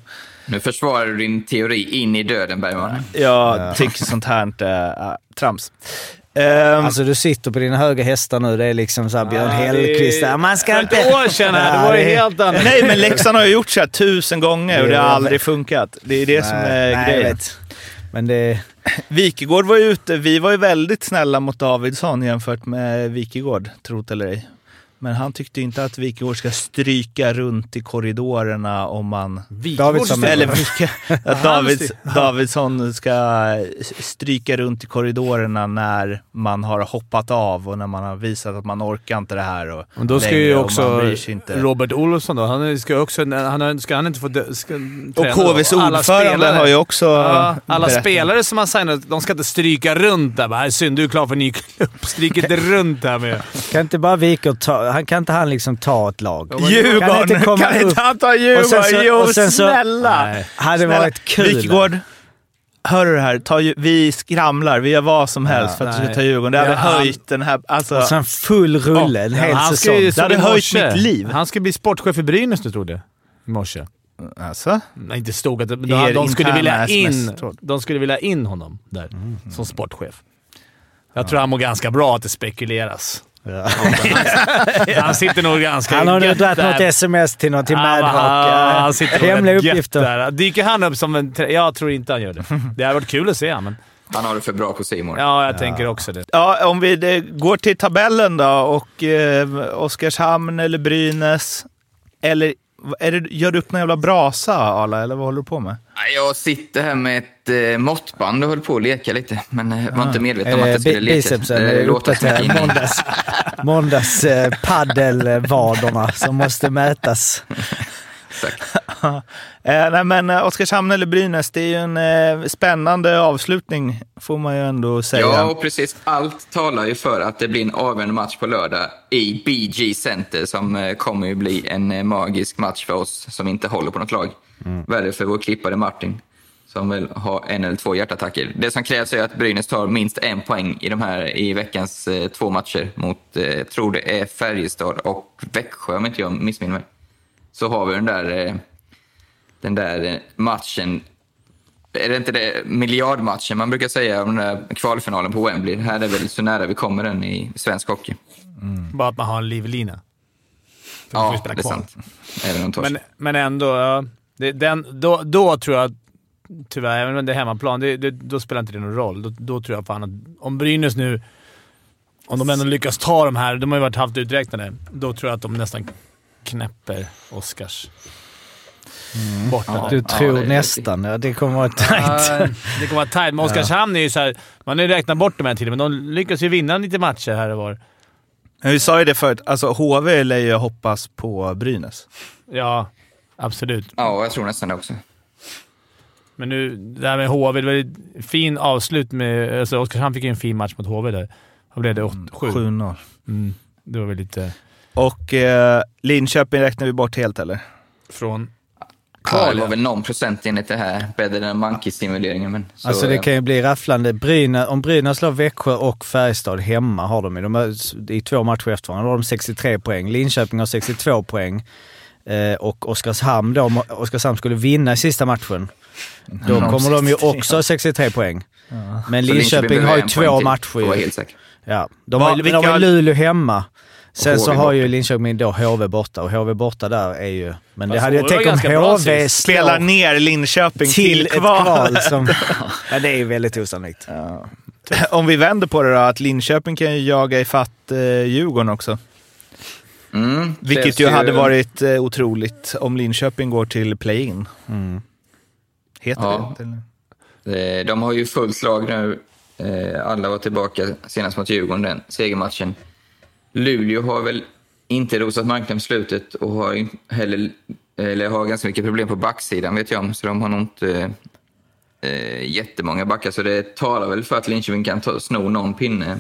Nu försvarar du din teori in i döden, Bergman. Jag tycker sånt här är äh, trams. Ehm, Alltså du sitter på dina höga hästar nu. Det är liksom såhär Björn det Hellkvist där. Man ska inte... ett år sedan här, det var ju helt annat. nej, men *laughs* Leksand har ju gjort så här tusen gånger och det har aldrig funkat. Det är det som är Nej, grejen. Men det... *laughs* Wikegård var ju ute. Vi var ju väldigt snälla mot Davidsson jämfört med Wikegård, trot eller ej. Men han tyckte inte att Wikegård ska stryka runt i korridorerna om man... Davidsson Eller vilka, att Davids, Davidsson ska stryka runt i korridorerna när man har hoppat av och när man har visat att man orkar inte det här. Och Men då ska ju och också. Robert Olsson då, han ska också, han har- ska han inte få dö- ska, Och träna då? KVs Alla ordförande spelare- har ju också Ja, alla berättat. spelare som har signat, de ska inte stryka runt där. Bara, "Äh, synd, du är klar för en ny klubb. Stryk inte runt där med. Kan inte bara Wikert ta, han, kan inte han liksom ta ett lag? Djurgården! Kan inte komma Kan inte upp? han ta Och Djurgården? sen så- jo, så- snälla! Nej. Hade Snälla. varit kul. Wikegård, hör du det här? Ta, vi skramlar, vi gör vad som helst för att du ska ta Djurgården. Det hade Ja, han- höjt den här... Alltså, Och sen full rulle en hel han säsong. ska Det hade höjt morse. mitt liv. Han ska bli sportchef i Brynäs nu, trodde jag. I morse. alltså? Nej, inte stod att de, de, skulle vilja in, de skulle vilja in honom där som sportchef. Jag tror han mår ganska bra att det spekuleras. *laughs* Han sitter nog ganska Han har nu dragit något sms till någon till Ja, Madhawk. han- han Ja, sitter Hemliga uppgifter. Där. Dyker han upp som en... Jag tror inte han gör det. Det hade varit kul att se honom, men Han har det för bra på Simon. ja, jag tänker också det. Ja, om vi det, går till tabellen då och eh, Oskarshamn eller Brynäs. Eller är det, gör du upp någon jävla brasa, Arla, eller vad håller du på med? Jag sitter här med ett eh, måttband och höll på att leka lite, men eh, var inte medveten om att det jag skulle leka. bicepsen? Det Är som uppdaterad? Måndags, *laughs* måndags eh, paddelvaderna som måste mätas. Exakt. *laughs* Eh, nej, men eh, Oskarshamn eller Brynäs, det är ju en eh, spännande avslutning, får man ju ändå säga. Ja, och precis. Allt talar ju för att det blir en avgörande match på lördag i BG Center som eh, kommer ju bli en eh, magisk match för oss som inte håller på något lag. Värre för vår klippare Martin som väl har en eller två hjärtattacker. Det som krävs är att Brynäs tar minst en poäng i de här i veckans eh, två matcher mot, eh, tror det är Färjestad och Växjö om inte jag missminner mig. Så har vi den där, eh, den där matchen är det inte det miljardmatchen man brukar säga om den där kvalfinalen på Wembley? Här är väl så nära vi kommer den i svensk hockey. Bara att man har en livlina. För Ja, det är sant. Även om. Men, men ändå, ja, det, den, då, då tror jag tyvärr, även om det är hemmaplan, det, det, då spelar inte det någon roll. Då, då tror jag fan att om Brynäs nu, om de ändå lyckas ta de här, de har ju varit halvt uträknade, då tror jag att de nästan knäpper Oscars. Borta där. Du tror det är nästan. Ja, det kommer vara tajt. Ja, det kommer vara tajt, men Oskarshamn är ju såhär... Man har ju räknat bort de här tiden, men de lyckas ju vinna lite matcher här och var. Men Vi sa ju det förut, alltså HV lär ju hoppas på Brynäs. Ja, absolut. Ja, jag tror nästan det också. Men nu, det här med HV, det var ju fin avslut med... Alltså Oskarshamn fick ju en fin match mot HV där. Vad blev det? 7? 7-0. Mm. Det var väl lite Och eh, Linköping räknar vi bort helt eller? från... Ja, det var väl någon procent enligt det här Better than Monkey-simuleringen. Men så, Alltså det ja. kan ju bli rafflande. Brynäs, om Brynäs slår Växjö och Färjestad hemma har de ju. De är, I två matcher efter varandra har de 63 poäng. Linköping har 62 poäng. Eh, och Oskarshamn då, om Oskarshamn skulle vinna i sista matchen, då Mm. kommer de ju *laughs* också ha 63 poäng. Men Så Linköping behöver har ju två matcher. Ja, de Va, har, vilka- de har ju Luleå hemma. Sen så har ju Linköping då HV borta och HV borta där är ju... Men det Fast hade jag tänkt om HV. Spelar ner Linköping till, till ett kval. kval som... *laughs* Ja, det är ju väldigt osannolikt. Om vi vänder på det då, att Linköping kan ju jaga ifatt eh, Djurgården också. Mm, Vilket ju hade varit eh, otroligt om Linköping går till play-in. Heter Ja. det inte? Eh, De har ju fullt slag nu. Eh, Alla var tillbaka senast mot Djurgården, den segermatchen. Luleå har väl inte rosat marknaden på slutet och har heller, eller har ganska mycket problem på backsidan vet jag om, så de har nog inte eh, jättemånga backar. Så det talar väl för att Linköping kan ta, sno någon pinne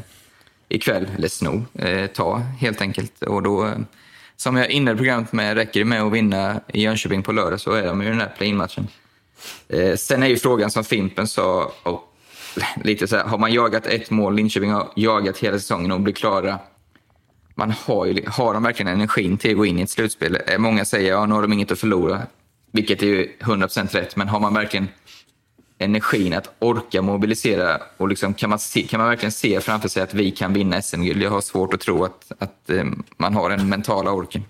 ikväll. Eller sno, eh, ta helt enkelt. Och då, eh, som jag inledde programmet med, räcker det med att vinna i Jönköping på lördag så är de i den här play-in-matchen. Eh, sen är ju frågan som Fimpen sa, och lite så här, har man jagat ett mål, Linköping har jagat hela säsongen och blir klara. Man har, ju, har de verkligen energin till att gå in i ett slutspel? Eh, Många säger ja, nu har de inget att förlora, vilket är ju 100% rätt. Men har man verkligen energin att orka mobilisera och liksom, kan, man se, kan man verkligen se framför sig att vi kan vinna SM-guld? Jag har svårt att tro att, att eh, man har den mentala orken.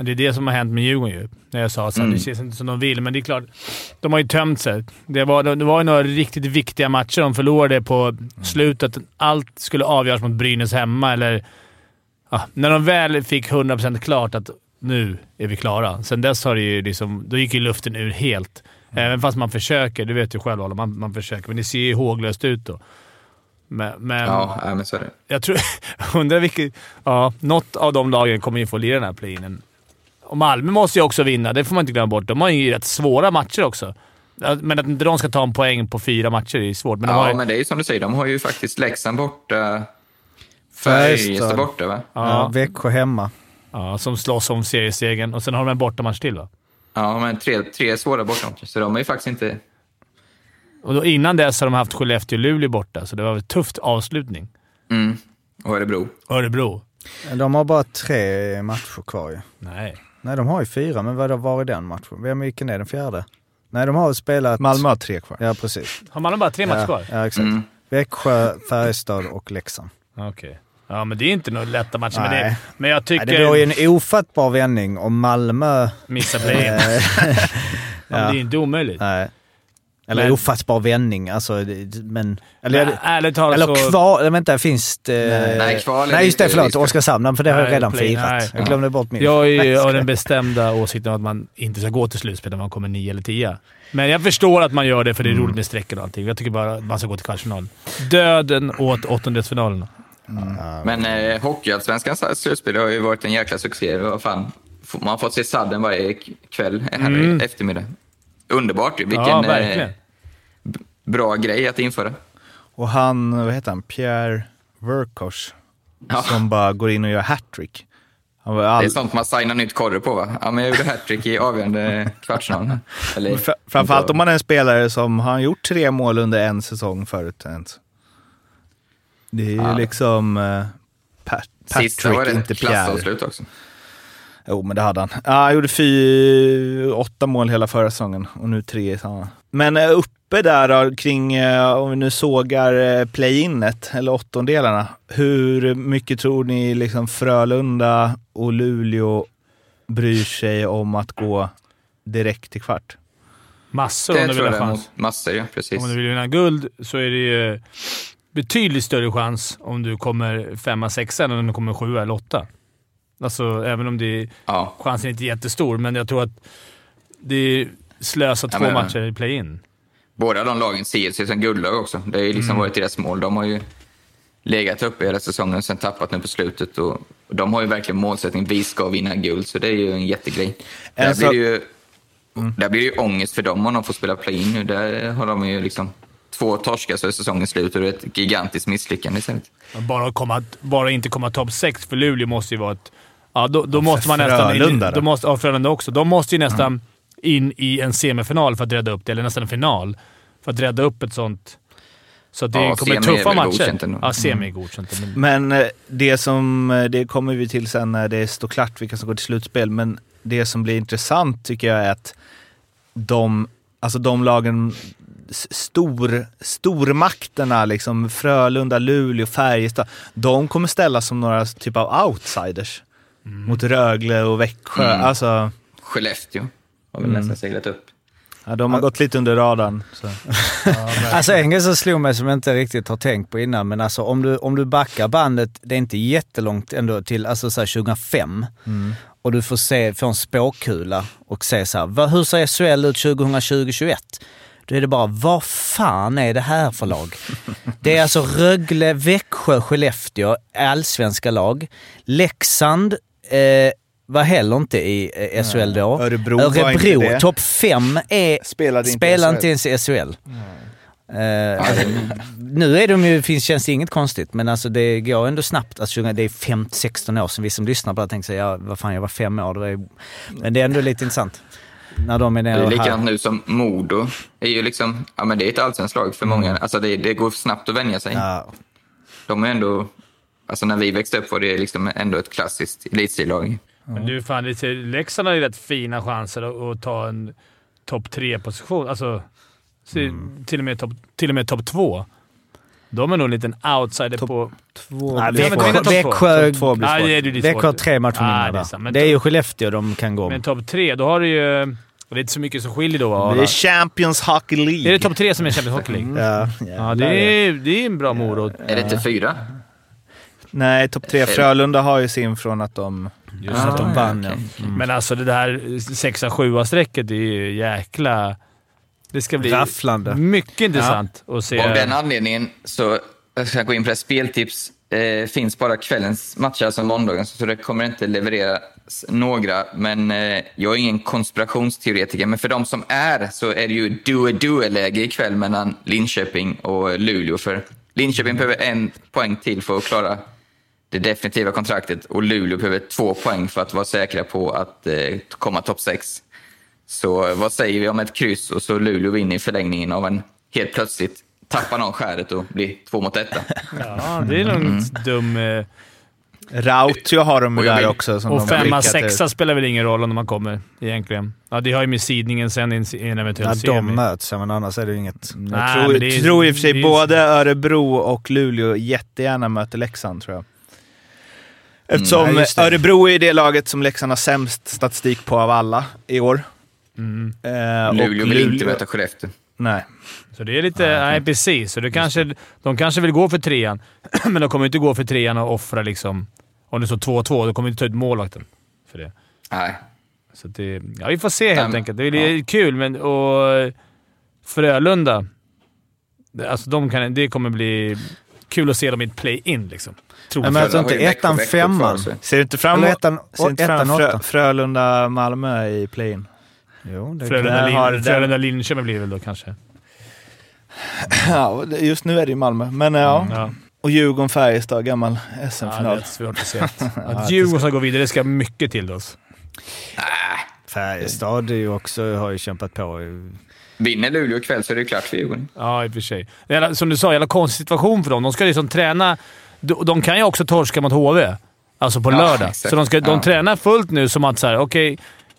Det är det som har hänt med Djurgården ju. När jag sa att Mm. det känns inte som de vill, men det är klart. De har ju tömt sig. Det var, det var ju några riktigt viktiga matcher de förlorade på slutet. Allt skulle avgöras mot Brynäs hemma, eller ja, när de väl fick 100% klart att nu är vi klara. Sen dess har det ju liksom, då gick ju luften ur helt. Även fast man försöker. Du vet ju själv Arla, man, man försöker, men det ser ju håglöst ut då. Men, men Ja, men så är det. jag tror... *laughs* undrar vilket... Ja, något av de lagen kommer ju få lira den här play-inen. Och Malmö måste ju också vinna, det får man inte glömma bort. De har ju rätt svåra matcher också. Men att inte de ska ta en poäng på fyra matcher är svårt. Men de har Ja, ju, men det är ju som du säger, de har ju faktiskt Leksand borta, Färjestad. Borta va? Ja. ja, Växjö hemma. ja, som slåss om seriesegern. Och sen har de en bortamatch till va? Ja, men tre, tre svåra bortamatcher, så de är ju faktiskt inte... Och då, innan dess har de haft Skellefteå och Luleå borta, så det var en tufft avslutning. Mm. Och Örebro. Örebro. De har bara tre matcher kvar ju. Nej. Nej, de har ju fyra, men vad var i den matchen? Vem vilken är den fjärde? Nej, de har spelat... Malmö har tre kvar. Ja, precis. Har man bara tre matcher ja, kvar? Ja, exakt. Mm. Växjö, Färjestad och Leksand. Okej. Ja, men det är inte några lätta matcher. Men, det, Nej. men jag Nej, tycker... det vore ju en ofattbar vändning om Malmö... Missa play-in. *laughs* eh, ja. *laughs* men det är inte omöjligt. Nej. Eller Men- ofattbar vändning, alltså, men... Eller, Men ärligt talat eller så... kval... Vänta, finns det... Nej, kval är Nej, just det. Förlåt. Oskarshamn. För det har jag Nej, redan play- firat. nej. Jag glömde bort min. Jag är Nej, av jag- den bestämda åsikten att man inte ska gå till slutspel när man kommer nio eller tio. Men jag förstår att man gör det för det är Mm. roligt med strecken och allting. Jag tycker bara att man ska gå till kvartsfinal. Döden åt åttondelsfinalen. Men eh, Hockeyallsvenskans slutspel har ju varit en jäkla succé. Vad fan. Man har fått se sadden varje kväll, här Mm. eftermiddag. Underbart. Vilken ja, eh, bra grej att införa. Och han, vad heter han, Pierre Verkos, Ja. som bara går in och gör hattrick. Var Det all... är sånt man signar nytt korre på va? Ja, men jag gjorde hattrick i avgörande *laughs* kvartsfinal. Eller, Fr- Framförallt om man är en spelare som har gjort tre mål under en säsong förut ens. Det är ju Ja. liksom uh, Pat- Sista var Patrick, det inte Pierre. också. Jo, men det hade han. Ja, han gjorde fy, åtta mål hela förra säsongen och nu tre i samma. Men eh, uppe där då, kring, eh, om vi nu sågar eh, play-inet, eller åttondelarna. Hur mycket tror ni liksom Frölunda och Luleå bryr sig om att gå direkt till kvart? Massor Det om du vill ha chans. massor, ja. Precis. Om du vill vinna guld så är det ju betydligt större chans om du kommer femma, sexa än om du kommer sjua eller åtta. Alltså, även om det är, Ja. chansen är inte jättestor, men jag tror att det är slösa Ja, två men- matcher i play-in. Båda de lagen ser sig som guldlag också. Det har ju liksom varit deras mål. De har ju legat uppe hela säsongen och sen tappat nu på slutet. Och och de har ju verkligen målsättning, vi ska vinna guld. Så det är ju en jättegrej. Där Alltså- blir det ju, där blir det ju ångest för dem om de får spela play-in nu. Där har de ju liksom två torskar så är säsongen slut och det är ett gigantiskt misslyckande istället. Bara, komma, bara inte komma topp sex för Luleå måste ju vara ett... Ja, då, då måste man nästan... Frölunda in, då? då måste, ja, Frölunda också. De måste ju nästan in i en semifinal för att rädda upp det, eller nästan en final. För att rädda upp ett sånt... Så det Ja, kommer tuffa matcher. Ja, semi är godkänt. Men, Men eh, det som, eh, det kommer vi till sen när det står klart vilka som går till slutspel, men det som blir intressant tycker jag är att de, alltså de lagen, stor, stormakterna, liksom Frölunda, Luleå, Färjestad, de kommer ställas som några typ av outsiders mot Rögle och Växjö. Mm. Alltså, Skellefteå har väl nästan seglat upp. ja, de har gått lite under radarn. Så. *laughs* Alltså en grej som slog mig som jag inte riktigt har tänkt på innan, men alltså om du, om du backar bandet, det är inte jättelångt ändå till alltså så här 2005. Och du får se, få en spåkula och se så här, vad, hur ser SHL ut 2020-21? Då är det bara, vad fan är det här för lag? Det är alltså Rögle, Växjö, Skellefteå, allsvenska lag. Leksand eh, var heller inte i eh, SHL då. Örebro Örebro topp fem är, Spelade inte spelar inte ens i SHL. Eh, nu är de ju, finns, känns det inget konstigt, men alltså det går ändå snabbt. Alltså, det är 15-16 år sedan vi som lyssnar på det tänkte säga, ja, vad fan jag var fem år. Det var ju, men det är ändå lite intressant. När de är Det nere är och likadant här. nu som Modo. är ju liksom, ja, men det är ett allsvenskt lag för många. Alltså det, det går snabbt att vänja sig. Ja, De är ändå... Alltså när vi växte upp var det liksom ändå ett klassiskt elitserielag. men du, fan, det ser, Leksand har ju rätt fina chanser att, att ta en topp tre-position. Alltså, se, till och med topp till och med topp två. De är nog en liten outsider på... två, Nej, Växjö, men det är, det är har tre matcher mindre det är. Men Det är ju Skellefteå de kan gå Men om. topp tre, då har du ju... Och det är inte så mycket som skiljer då. va? Det är Champions Hockey League. Är det topp tre som är Champions Hockey League? *laughs* Ja, Ja, det är, det är en bra morot. Är det inte fyra? Nej, topp tre. Frölunda har ju sin från att de, Just att att de vann. Ja. Mm. Men alltså det där sexa 7 strecket är ju jäkla... Det ska bli Rafflande. mycket intressant att se. Av den anledningen så jag ska gå in på det. Speltips eh, finns bara kvällens matcher, alltså måndagen, så det kommer inte levereras några. Men eh, jag är ingen konspirationsteoretiker, men för de som är så är det ju do-a-do-läge ikväll mellan Linköping och Luleå. För Linköping behöver en poäng till för att klara det definitiva kontraktet och Luleå behöver två poäng för att vara säkra på att eh, komma topp sex. Så eh, vad säger vi om ett kryss och så Luleå vinner i förlängningen av en helt plötsligt tappar någon skäret och blir två mot etta. *laughs* Ja, det är nog Mm. dum... eh, Rautio har de Och jag där vill- också. Som Och femma, sexa spelar väl ingen roll om man kommer egentligen. Ja, det har ju med sidningen sen i en, eventuell semi. de möts, ja, men annars är det ju inget... Jag Nej, tror, men det är- tror i och för sig är- både Örebro och Luleå jättegärna möter Leksand, tror jag. Eftersom Ja, just det. Örebro är det laget som Leksand har sämst statistik på av alla i år. Mm. Eh, Luleå vill inte möta Skellefteå. Nej. Så det är lite... Nej, precis. Så det kanske, de kanske vill gå för trean, *clears throat* men de kommer inte gå för trean och offra liksom... Om det står 2-2, då kommer inte ta ut målvakten för det. Nej. Så det, ja, vi får se helt Nej, enkelt. Det är kul, men och Frölunda, det- alltså de kan, det kommer bli kul att se dem i ett play-in. Liksom. Tror Men jag. Frölunda inte ettan femman? Ser du inte fram emot ettan? Frölunda-Malmö i play-in? Jo, det Frölunda, där har Lin, den- Frölunda Linköping blir det väl då kanske. *clears throat* Ja, just nu är det ju Malmö. Men ja. Ja. Och Djurgården-Färjestad, gammal Ja, det SM-final. är svårt att se. *laughs* Att Djurgården ska gå vidare, det ska mycket till oss. Färjestad är ju också, har ju kämpat på. Vinner Luleå ikväll så är det klart för Djurgården. Ja, i och för sig. Jävla, som du sa, jävla konstig situation för dem. De ska liksom träna... De, de kan ju också torska mot HV. Alltså på Ja, lördag. exakt. Så de, ska, de Ja. tränar fullt nu som att såhär, okej,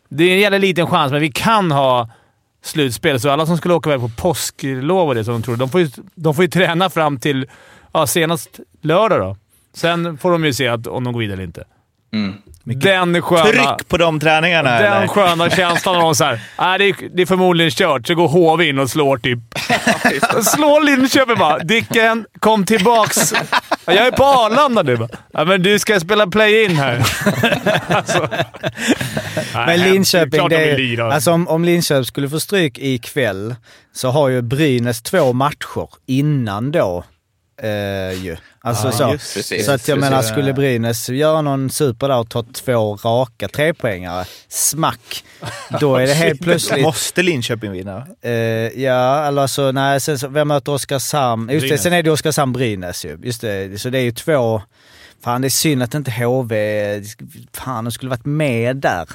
det är en jävla liten chans, men vi kan ha slutspel. Så alla som skulle åka iväg på påsklov och det som de tror, de får ju, de får ju träna fram till ja, senast lördag då. Sen får de ju se att, om de går vidare eller inte. Mm. Den sköna... Tryck på de träningarna Den eller? sköna *laughs* känslan av såhär, nej det, är, det är förmodligen kört. Så går HV in och slår typ... *laughs* *laughs* slår Linköping bara. Dicken, kom tillbaks. Jag är på Arlanda nu. Ja, men du ska spela play-in här. alltså, Men Linköping, det vill lira. är, alltså om, om Linköping skulle få stryk ikväll så har ju Brynäs två matcher innan då. Eh, ju. Alltså Ja, så. just Precis. Så att jag Precis. menar, skulle Brynäs göra någon super där och ta två raka trepoängare, smack, då är det *laughs* helt plötsligt... Måste Linköping vinna? Eh, ja, eller alltså nej, sen, så- vem möter Oskarshamn? Just det, sen är det Oskarshamn-Brynäs ju. Just det, så det är ju två... Fan det är synd att inte HV... Fan, de skulle varit med där.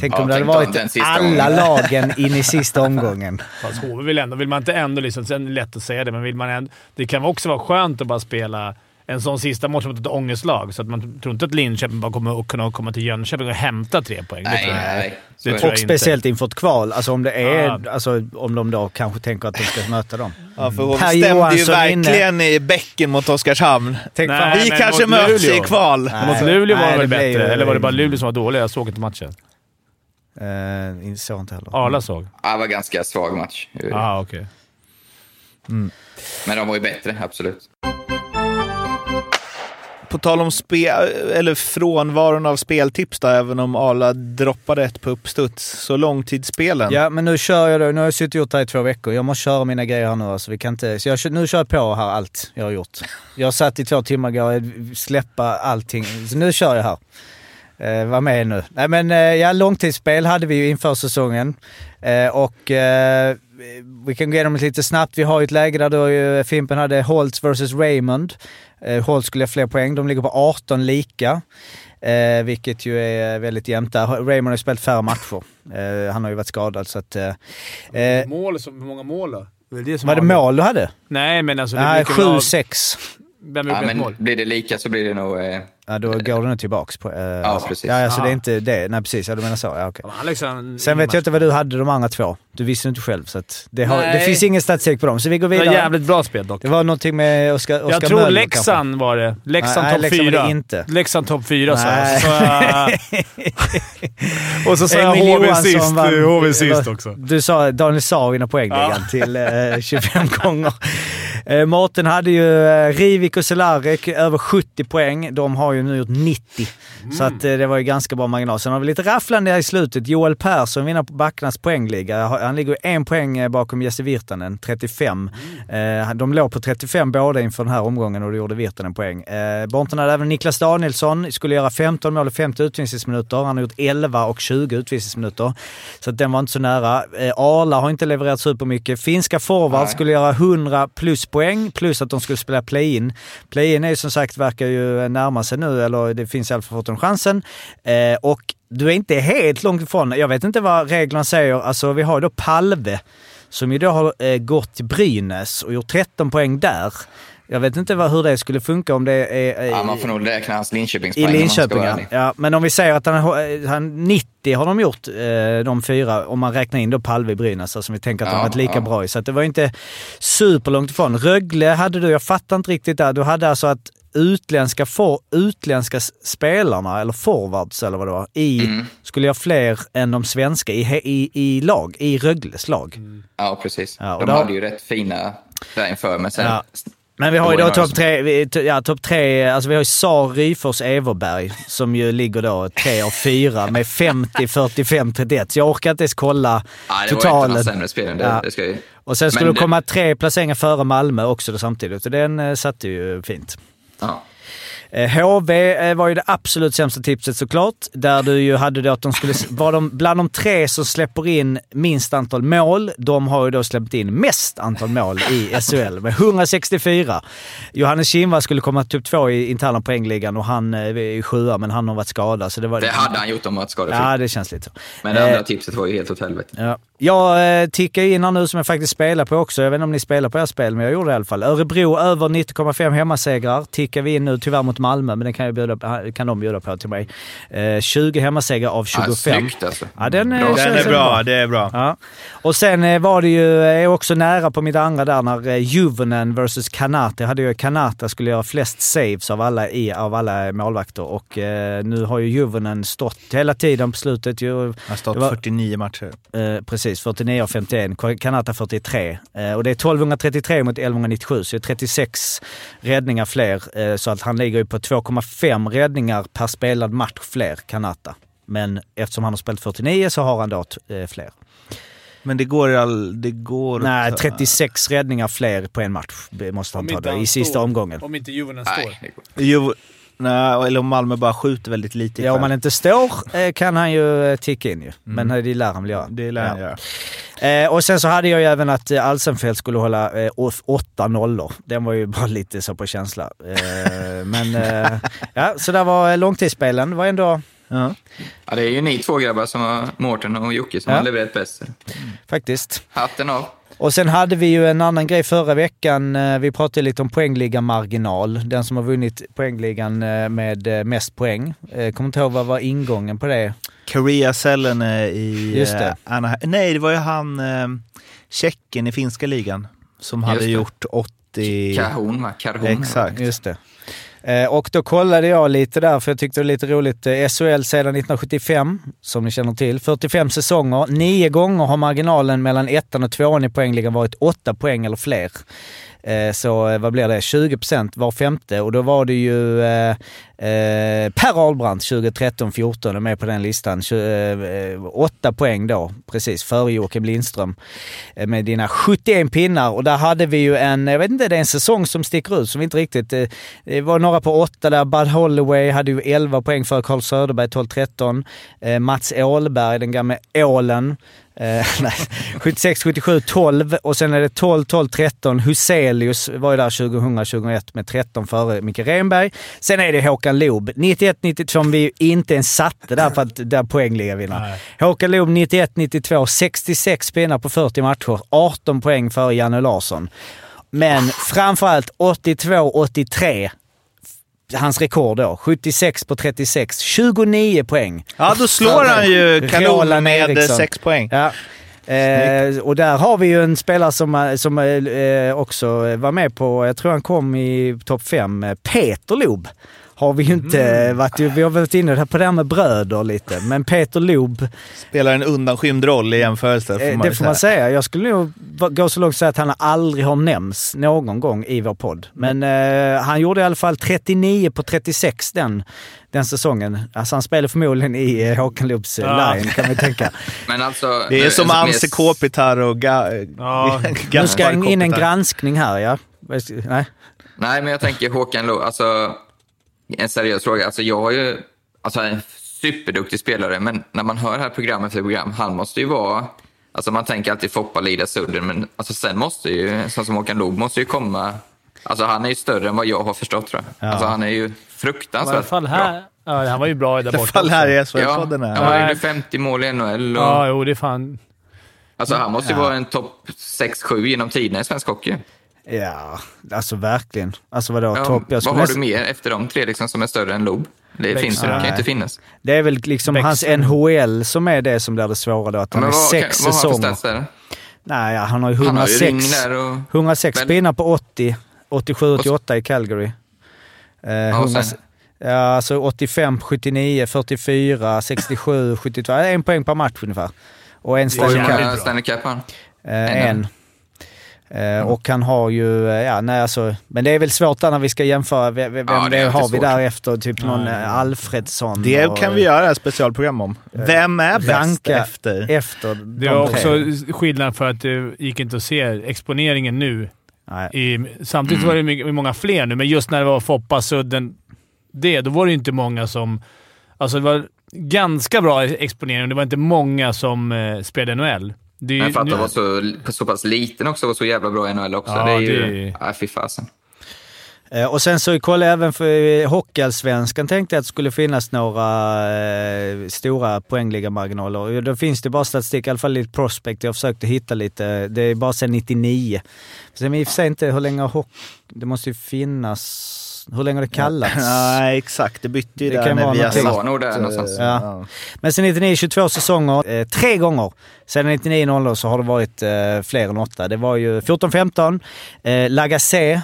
Tänk Ja, om det hade varit den sista alla lagen in i sista omgången. *laughs* Fast HV vill ändå... Vill man inte ändå liksom... Sen är det lätt att säga det, men vill man ändå... Det kan också vara skönt att bara spela en sån sista match mot ett ångestlag. Så att man tror inte att Linköping bara kommer att kunna komma till Jönköping och hämta tre poäng. Det Nej, tror jag inte. nej. Det tror Och inte. speciellt inför ett kval. Alltså om det är... Ja. Alltså om de då kanske tänker att de ska möta dem. Ja, för HV Per stämde ju Johansson inne. verkligen i bäcken mot Oskarshamn. Tänk Nej, fan, Vi kanske möts Luleå. i kval. Nej. Mot Luleå var Nej, det väl det bättre? ju- Eller var det bara Luleå som var dåliga? Jag såg inte matchen. Eh, inte så inte heller. Arla såg. Ja, det var ganska svag match. Ja, ah, okej. Men de var ju bättre, absolut. På tal om spe, eller frånvaron av speltips då, även om Arla droppade ett på uppstuds. Så långtidsspelen. Ja, men nu kör jag då. Nu har jag suttit och gjort det här i två veckor. Jag måste köra mina grejer här nu. Alltså, vi kan inte, så jag, nu kör jag på här allt jag har gjort. Jag satt i två timmar igår, och släppa allting. Så nu kör jag här. Eh, var med nu. Nej men eh, ja, långtidsspel hade vi ju inför säsongen. Eh, och eh, vi kan gå igenom det lite snabbt. Vi har ju ett läge där då ju Fimpen hade Holtz vs Raymond. Eh, Holtz skulle ha fler poäng. De ligger på 18 lika. Eh, vilket ju är väldigt jämnt där. Raymond har ju spelat färre matcher. Eh, han har ju varit skadad så att... Eh, eh, Mål, hur många mål då? Det är det som var det mål du hade? Nej, men alltså... det Nej, brukar väl av- 7-6. Vem Ja, gjorde ett men mål? blir det lika så blir det nog... Eh, Ja, då går du nu tillbaks på... Eh, ja, precis. Ja, alltså Ja. det är inte det. Nej, precis. Ja, du menar så. Ja. Ja, Alexander, Sen vet jag inte vad du hade de andra två. Du visste inte själv, så att det, har, det finns ingen statistik på dem. Så vi går Det var vidare. jävligt bra spel dock. Det var någonting med Oskar, Oskar Jag tror Möller, Leksand var det. Leksand topp Leksand var det fyra. inte. Leksand topp fyra sa jag. *laughs* Och så sa jag HV sist, vann- HV sist också. Du sa Daniel Saar vinner poängligan Ja. till eh, *laughs* 25 gånger. Eh, Mårten hade ju eh, Rivik och Celarek över 70 poäng. De har ju nu gjort 90. Så att, eh, det var ju ganska bra marginal. Sen har vi lite rafflande i slutet. Joel Persson vinner på backarnas poängliga. Han ligger en poäng eh, bakom Jesse Virtanen, 35. Eh, de låg på 35 båda inför den här omgången och då gjorde Virtanen poäng. Eh, Borten hade även Niklas Danielsson, skulle göra 15 mål och 50 utvisningsminuter. Han har gjort 11 och 20 utvisningsminuter. Så att den var inte så nära. Arla har inte levererat supermycket. Finska forward Nej. skulle göra 100 plus poäng, plus att de skulle spela play-in. Play-in är ju som sagt, verkar ju närma sig nu, eller det finns i alla fall fått chansen. Eh, och du är inte helt långt ifrån. Jag vet inte vad reglerna säger. Alltså vi har ju då Palve som ju då har eh, gått till Brynäs och gjort 13 poäng där. Jag vet inte vad, hur det skulle funka om det är... eh, Ja, man får nog räkna hans Linköpingspoäng i Linköping, ja. ja. Men om vi säger att han, han 90 har de gjort, eh, de fyra, om man räknar in då Palve i Brynäs, alltså, som vi tänker att de Ja, har varit lika ja. bra i. Så det var inte superlångt ifrån. Rögle hade du, jag fattar inte riktigt där. Du hade alltså att utländska, for, utländska spelarna, eller forwards eller vad det var, i, Mm. skulle göra fler än de svenska i, i, i lag, i Rögles lag. Ja, precis. Ja, och de då- hade ju rätt fina där inför, men sen... Ja. Men vi har ju Då topp tre, ja, topp tre, alltså vi har ju Sar, Ryfors, Everberg som ju ligger då tre av fyra med 50, 45, 31. Så jag orkar inte ens kolla Ja, det var totalen. sämre. Det, Ja. det ska ju... Och sen skulle det komma tre placeringar före Malmö också då samtidigt. Så den eh, satte ju fint. Ja. Eh, HV eh, var ju det absolut sämsta tipset såklart. Där du ju hade då att de skulle *laughs* vara de, bland de tre som släpper in minst antal mål. De har ju då släppt in mest antal mål i *laughs* SHL med 164. Johannes Kindvall skulle komma typ två i interna poängligan och han eh, är ju sjua, men han har varit skadad. Så det, var, Det hade han gjort om han varit skadefri. Ja, det känns lite så. Men det andra Eh, tipset var ju helt åt helvete. Ja. Jag eh, tickar in här nu som jag faktiskt spelar på också. Jag vet inte om ni spelar på era spel, men jag gjorde det i alla fall. Örebro över 90,5 hemmasegrar. Tickar vi in nu tyvärr mot Malmö, men den kan, jag bjuda, kan de bjuda på till mig. Eh, 20 hemmasegrar av 25. Ja, snyggt alltså. Ja, den, eh, Bra. Den är ändå bra, det är bra. Ja. Och sen eh, var det ju eh, också nära på mitt andra där när Juvonen versus Kanata. Jag hade ju Kanata skulle göra flest saves av alla, i, av alla målvakter och eh, nu har ju Juvonen stått hela tiden på slutet. Ju, Han har stått var- 49 matcher. Eh, precis, 49 av 51. Kanata 43. Eh, och det är 1233 mot 1197, så det är 36 räddningar fler. Eh, så att han ligger ju på 2,5 räddningar per spelad match fler, Kanata. Men eftersom han har spelat 49 så har han då t- eh, fler. Men det går all, det går Nej, att- 36 räddningar fler på en match måste han Om ta då, i sista står. omgången. Om inte Juvonen står. Nej, nej, eller om Malmö bara skjuter väldigt lite Ja, om ikväll. han inte står eh, kan han ju eh, ticka in ju. Men eh, det lär han väl göra. Det lär han Ja. göra. Eh, och sen så hade jag ju även att Alsenfelt skulle hålla eh, åtta nollor. Den var ju bara lite så på känsla. Eh, *laughs* men eh, ja, så där var långtidsspelen. Det var ändå Ja. Ja, det är ju ni två grabbar, som har, Mårten och Jocke, som Ja. har levererat bäst. faktiskt. Hatten av. Och sen hade vi ju en annan grej förra veckan. Eh, Vi pratade lite om poängliga-marginal. Den som har vunnit poängligan eh, med eh, mest poäng. Kommer inte ihåg vad var ingången på det? Korea Sellen i Just det. Anaheim. Nej, det var ju han, tjecken i finska ligan, som hade det. gjort 80... Kahun, va? Karhun. Exakt. Just det. Eh, och då kollade jag lite där, för jag tyckte det var lite roligt. Eh, SHL sedan 1975, som ni känner till. 45 säsonger. Nio gånger har marginalen mellan ettan och tvåan i poängligan varit åtta poäng eller fler. Eh, så vad blir det? 20 procent var femte och då var det ju eh, Per Ahlbrandt 2013-14 är med på den listan. Tju- eh, Åtta poäng då, precis, före Joakim Lindström eh, med dina 71 pinnar. Och där hade vi ju en, jag vet inte, det är en säsong som sticker ut som vi inte riktigt... eh, Det var några på åtta där. Bud Holloway hade ju 11 poäng före Carl Söderberg 12-13. Eh, Mats Åhlberg, den gamla ålen, 76, 77, 12 och sen är det 12, 12, 13. Huselius var ju där 2000, 2001 med 13 före Micke Renberg. Sen är det Håkan Loob. 91, 92 som vi inte ens satte där för att där poängliga vinner. Håkan Loob 91, 92, 66 pinnar på 40 matcher. 18 poäng före Janne Larsson. Men framförallt 82, 83 hans rekord då. 76 på 36. 29 poäng. Ja, då slår han ju kanon med Eriksson. 6 poäng. Ja. Eh, och där har vi ju en spelare som, eh, som eh, också var med på, jag tror han kom i topp 5, Peter Loob. Har vi ju inte Mm. varit... Vi har varit inne på det här med bröder lite, men Peter Loob, Spelar en undanskymd roll i jämförelse, får eh, man det får man säga. Jag skulle nog gå så långt att säga att han aldrig har nämnts någon gång i vår podd. Men eh, han gjorde i alla fall 39 på 36 den, den säsongen. Alltså han spelar förmodligen i eh, Håkan Loobs eh, Ja. line, kan man tänka. *laughs* Men alltså... Det är nu- som Anse Kopitar och Ga, Ja. Gaspar Nu ska in en granskning här, ja. Nej. Nej, men jag tänker Håkan Lo, alltså en seriös fråga. Alltså jag har ju, alltså en superduktig spelare, men när man hör här program efter program, han måste ju vara, alltså man tänker alltid Foppa, Lida, Sudden, men alltså sen måste ju, sån som Håkan Loob måste ju komma, alltså han är ju större än vad jag har förstått tror jag. Alltså han är ju I alla fruktansvärt fall bra. här. Ja, han var ju bra där I alla borta fall här i Ja, SHL-podden. han här. har ju 50 mål i NHL och, Ja, jo, det är fan... alltså han måste ju vara en topp 6-7 genom tiderna i svensk hockey. Ja, alltså verkligen. Alltså vadå, Ja, topp? Jag vad har nästan- du mer efter de tre liksom, som är större än Loob? Det Växer. finns ju, det kan ju inte finnas. Det är väl liksom hans Växer. NHL som är det som blir det svåra då. Att han Men är vad, sex vad har han för säsonger. där? Nej, ja, han har ju Han har ju 106, och... 106 Väl- pinnar på 80, 87, 88 i Calgary. Eh, Ja, och 100, sen? ja, alltså 85, 79, 44, 67, 72. Ja, En poäng per match ungefär. Och en Stanley Cup. många Stanley Cup har han? Eh, en. Eh, och han har ju, eh, ja nej alltså, men det är väl svårt där när vi ska jämföra. Vem, vem Ja, det det har vi därefter? Typ någon eh, Alfredsson. Det och- kan vi göra ett specialprogram om. Vem är bäst efter? Efter Det de var tre. också skillnad för att det gick inte att se exponeringen nu. Nej. I, samtidigt var det mycket, många fler nu, men just när det var Foppa, Sudden, det, då var det inte många som... Alltså det var ganska bra exponering. Det var inte många som eh, spelade NHL. Det är Men för att nu- han var så, så pass liten också och så jävla bra i NHL också. Ja, det är det ju... är- Nej, fy fasen. Eh, Och sen så kollade jag även för eh, Hockeyallsvenskan tänkte jag att det skulle finnas några eh, stora poängligamarginaler. Och Då finns det bara statistik, i alla fall lite prospect. Jag försökte hitta lite. Det är bara sedan 99. Sen i och för sig inte hur länge har hockey... Det måste ju finnas... Hur länge har det kallats? Nej, exakt. Det bytte ju Det där kan när vara vi har satt... nog där någonstans. Ja. Men sen 99, 22 säsonger, eh, tre gånger. Sen 99-00 så har det varit eh, fler än åtta. Det var ju 14-15, eh, Lagacé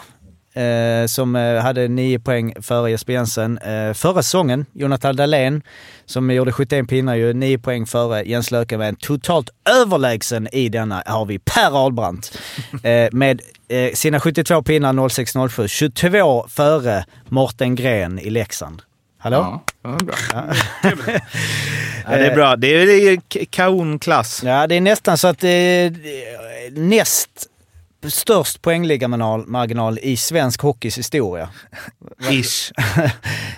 eh, som eh, hade nio poäng före Jesper Jensen. Eh, förra säsongen, Jonathan Dahlén som gjorde 71 pinnar, ju nio poäng före Jens Lökenvän. Totalt överlägsen i denna har vi Per Ahlbrandt *laughs* eh, med eh, sina 72 pinnar 06-07. 22 före Morten Gren i Leksand. Hallå? Ja, det var bra. *laughs* Ja, det är bra. Det är, är kanonklass. Ja, det är nästan så att är näst störst poängligamarginal marginal i svensk hockeys historia. Ish. *laughs*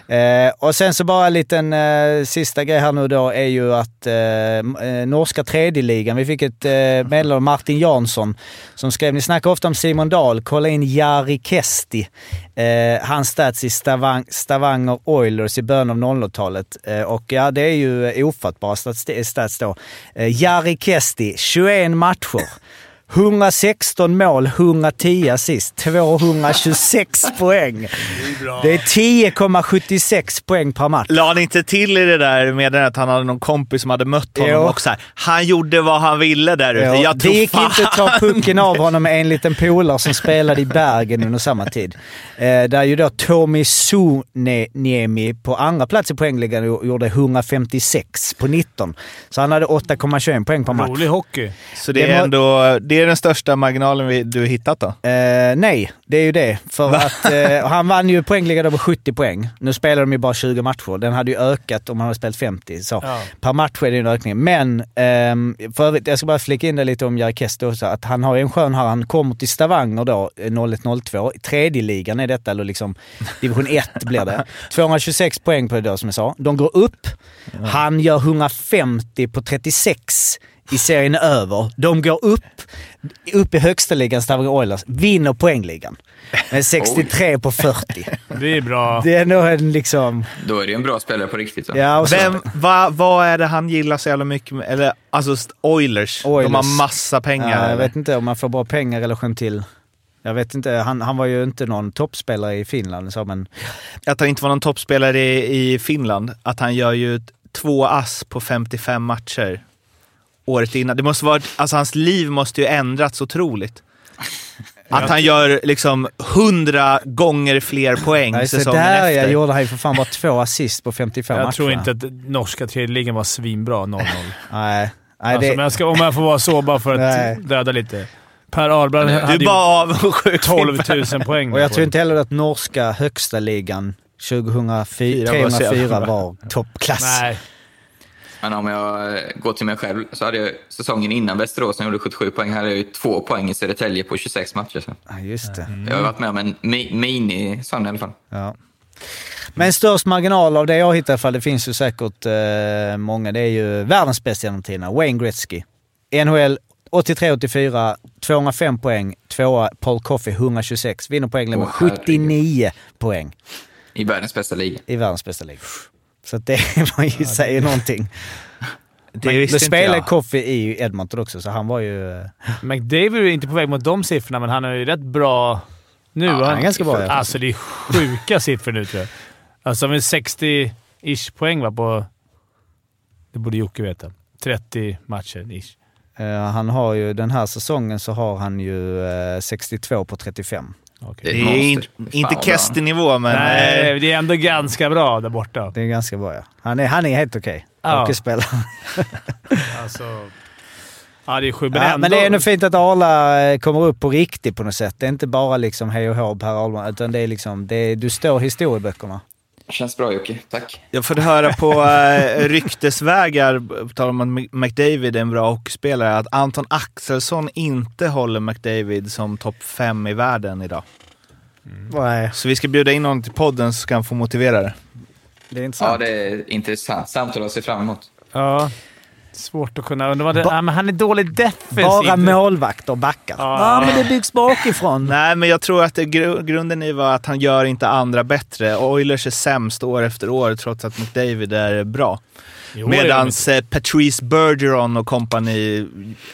Eh, och sen så bara en liten eh, sista grej här nu då är ju att eh, eh, norska tredjeligan, vi fick ett eh, meddelande av Martin Jansson som skrev, ni snackar ofta om Simon Dahl, kolla in Jari Kesti. Eh, hans stats i Stavang, Stavanger Oilers i början av 00-talet. Eh, och ja, det är ju ofattbara stats, stats då. Jari Kesti, 21 matcher. 116 mål, 110 assist, 226 *laughs* poäng. Det är 10,76 poäng per match. La han inte till i det där med att han hade någon kompis som hade mött honom Jo. och så här, Han gjorde vad han ville där ute. Ja, Jag det tror gick fan inte att ta pucken av honom med en liten polare som spelade i Bergen under samma tid. Eh, där ju då Tomi Suniemi på andra plats i poängligan gjorde 156 på 19. Så han hade 8,21 poäng per match. Rolig hockey. Så det Det är ändå det är den största marginalen vi, du hittat då? Eh, nej, det är ju det. För att eh, han vann ju poängligan med 70 poäng. Nu spelar de ju bara 20 matcher. Den hade ju ökat om han hade spelat 50. Så Ja. per match är det en ökning. Men ehm, för övrigt, jag ska bara flika in det lite om Jari Kesti också. Att han har ju en skön här. Han kommer till Stavanger då, eh, 01-02. Tredje ligan är detta, eller liksom division 1 blir det. *laughs* 226 poäng på det då som jag sa. De går upp. Han gör 150 på 36 i serien över. De går upp, upp i högsta ligan, Stavanger Oilers, vinner poängligan. Med 63 på 40. Det är bra. Det är nog en liksom... Då är det en bra spelare på riktigt. Ja, Vem, va, vad är det han gillar så jävla mycket med? Eller alltså st- Oilers. De Oilers. har massa pengar. ja, jag eller? vet inte om man får bra pengar i relation till... Jag vet inte, han, han var ju inte någon toppspelare i Finland så, men... Att han inte var någon toppspelare i, i Finland. Att han gör ju två ass på 55 matcher året innan. Det måste vara, alltså hans liv måste ju ändrats otroligt. Att han gör liksom hundra gånger fler poäng Nej, så säsongen där efter. jag gjorde han ju för fan bara två assist på 55 Jag matcher. tror inte att norska tredje ligan var svinbra 0-0. *laughs* Nej. Nej, alltså, det, men jag ska, om jag får vara så bara för att Nej. döda lite. Per Du hade är ju bara avundsjuk. 12 000 poäng. och jag tror inte heller att norska högsta ligan 2004 Fyra var så jävla 304 bra. var toppklass. Nej. Men om jag eh, går till mig själv så hade jag säsongen innan Västerås, när jag gjorde 77 poäng, hade jag ju två poäng i Södertälje på 26 matcher. Så. Ja, just det. Jag har varit med om en mi- mini sån i alla fall. Ja. Men störst marginal av det jag hittar i alla fall, det finns ju säkert eh, många, det är ju världens bästa genom tiderna, Wayne Gretzky. NHL 83-84, 205 poäng. Tvåa Paul Coffey, 126. Vinner poäng med herregud. 79 poäng I världens bästa liga. i världens bästa liga. Så det *laughs* var ju säger någonting. *laughs* Det Men inte spelade. Coffey i Edmonton också, så han var ju... eh, McDavid är inte på väg mot de siffrorna, men han är ju rätt bra nu. han är ganska bra, ja. Alltså, det är sjuka siffror nu tror jag. Alltså med 60-ish poäng va, på... Det borde Jocke veta. 30 matcher ish. eh, han har ju, den här säsongen så har han ju eh, 62 på 35. Okej. Det är in, monster. Fan, inte. Kesty-nivå, men... eh, Nej, det är ändå ganska bra där borta. Det är ganska bra ja. Han är, han är helt okej. Ja. Hockeyspelare. *laughs* Alltså... Ja, det är sjukt. Men, Men, ändå, men det är ändå fint att Arla eh, kommer upp på riktigt på något sätt. Det är inte bara liksom hej och hå Per Ahlman, utan det är liksom, det är, du står i historieböckerna. Känns bra Jocke, tack. Jag får höra på äh, ryktesvägar, på tal om att McDavid är en bra hockeyspelare, att Anton Axelsson inte håller McDavid som topp fem i världen idag. Nej, Så vi ska bjuda in honom till podden så ska han få motivera det. det är intressant. Ja, det är intressant. Samtal att se fram emot. Ja. Svårt att kunna... Undra det, Ba- ja, men han är dålig defensivt. Bara målvakter backar. Ja, men det byggs bakifrån. *laughs* Nej, men jag tror att det, gru- grunden i var att han gör inte andra bättre. Oilers är sämst år efter år trots att McDavid är bra. Medans eh, Patrice Bergeron och kompani,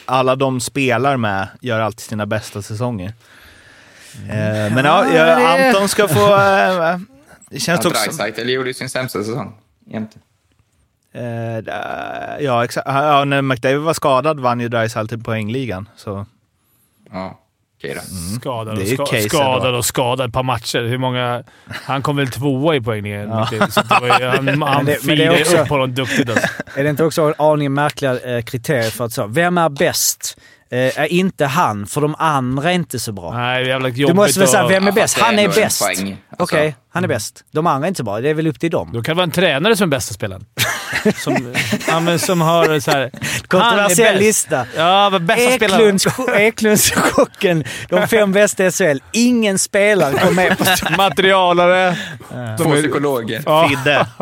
alla de spelar med, gör alltid sina bästa säsonger. Eh, men ja, Ja, ja, det- Anton ska få... Eh, det känns också... Dreisaitl gjorde ju sin sämsta säsong. Jämte. Eh, ja, exakt. Ja, när McDavid var skadad vann ju Dreisaitl poängligan. Så. Ja, okej då. Skadad och, ska, skadad och skadad ett par matcher. Hur många... Han kom väl tvåa i var ju, han *laughs* han firade också- upp honom duktigt. Alltså. *laughs* Är det inte också aningen märkliga eh, kriterier för att så, vem är bäst? Eh, är inte han, för de andra är inte så bra. Nej, jävla jobbigt. Du måste väl säga, att- vem är Ja, bäst? är Han är bäst. poäng, alltså. Okej, han är bäst. De andra är inte så bra. Det är väl upp till dem. Då kan det vara en tränare som är bästa spelaren. *laughs* Som, ja, men som har så här... Kontroversiell han är bäst. lista. Ja, bästa Eklunds *laughs* chocken. De fem bästa i SHL. Ingen spelare kom med på *laughs* Materialare. Två psykologer. Ja. Fidde. *laughs*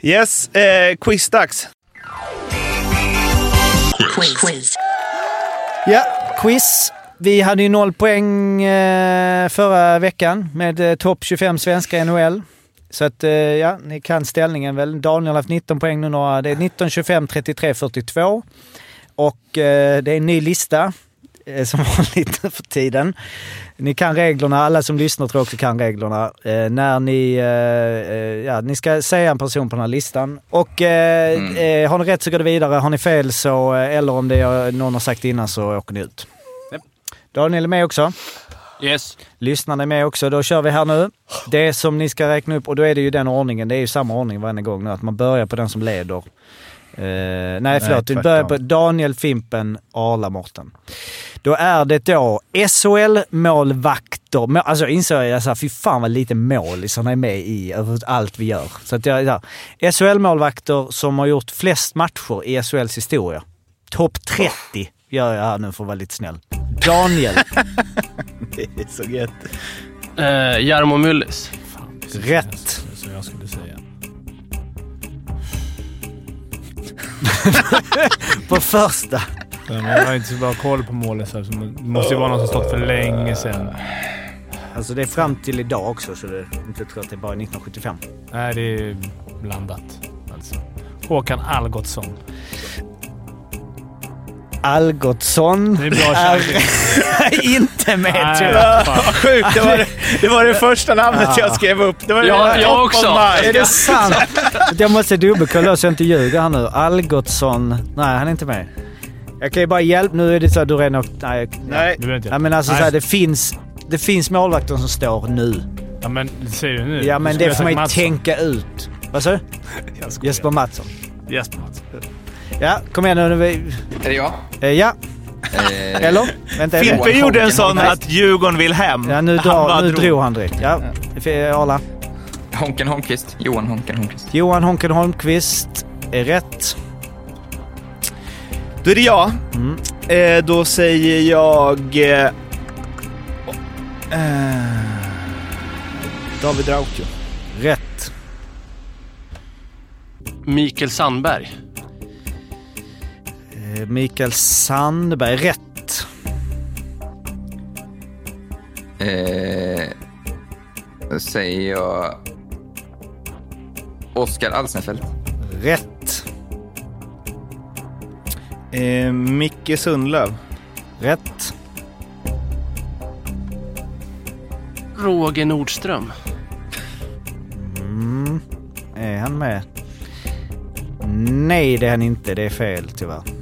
Yes, eh, quizdags. Ja, quiz. Vi hade ju noll poäng eh, förra veckan med eh, topp 25 svenska i NHL. Så att, eh, ja, ni kan ställningen väl. Daniel har haft 19 poäng nu några. Det är 19, 25, 33, 42. Och eh, det är en ny lista eh, som *laughs* vanligt för tiden. Ni kan reglerna, alla som lyssnar tror jag också kan reglerna. Eh, när ni, ja, ni ska säga en person på den här listan. Och eh, har ni rätt så går det vidare, har ni fel så, eller om det är någon har sagt innan så åker ni ut. Daniel är med också. Yes. Lyssnarna är med också. Då kör vi här nu. Det som ni ska räkna upp, och då är det ju den ordningen. Det är ju samma ordning varje gång nu. Att man börjar på den som leder. Eh, nej, förlåt. Vi börjar på Daniel, Fimpen, Arla, Mårten. Då är det då SHL-målvakter. Må- Alltså jag inser jag så här, fy fan vad lite målisarna är med i över allt vi gör. Så att jag, ja. SHL-målvakter som har gjort flest matcher i SHLs historia. Topp 30 gör jag här nu för att vara lite snäll. Daniel. *laughs* Det är så gött. Uh, Jarmo Myllys. Rätt. Så jag skulle säga. *laughs* På första. Men jag har inte så bra koll på målet. Så det måste ju vara någon som stått för länge sedan. Alltså det är fram till idag också, så det inte tror att det är bara 1975. Nej, det är blandat. Alltså. Håkan Algotsson. Algotsson är *laughs* inte med Nej, tyvärr. Vad sjukt, det var det, det var det första namnet jag skrev upp. Det var Ja, det jag top of också. Är det sant? *laughs* Jag måste dubbelkolla så jag inte ljuger här nu. Algotsson... Nej, han är inte med. Jag kan ju bara hjälpa... Nu är det så att du redan har... Nej, Nej. Du inte. ja, men alltså Nej. så här, det finns... Det finns målvakter som står nu. Ja, men det säger du nu. Ja, men det får man ju tänka ut. Vad sa du? Jag. Jesper Mattsson. Jesper Mattsson. Ja, kom igen nu. Är det jag? Eh, ja, Eh, eller? Vänta, är det? Fimpen gjorde en sån att Djurgården vill hem. Ja, nu, drar, nu drog han direkt. Ja, F- Arla. Honken Holmqvist. Johan Honken Holmqvist. Johan Honken Holmqvist är rätt. Då är det jag. Mm. Eh, då säger jag... Eh, eh, David Rautio. Rätt. Mikael Sandberg. Eh, Mikael Sandberg. Rätt. Eh, då säger jag Oskar Alsenfelt. Rätt. Eh, Micke Sundlöv. Rätt. Roger Nordström. Mm. Är han med? Nej, det är han inte. Det är fel tyvärr.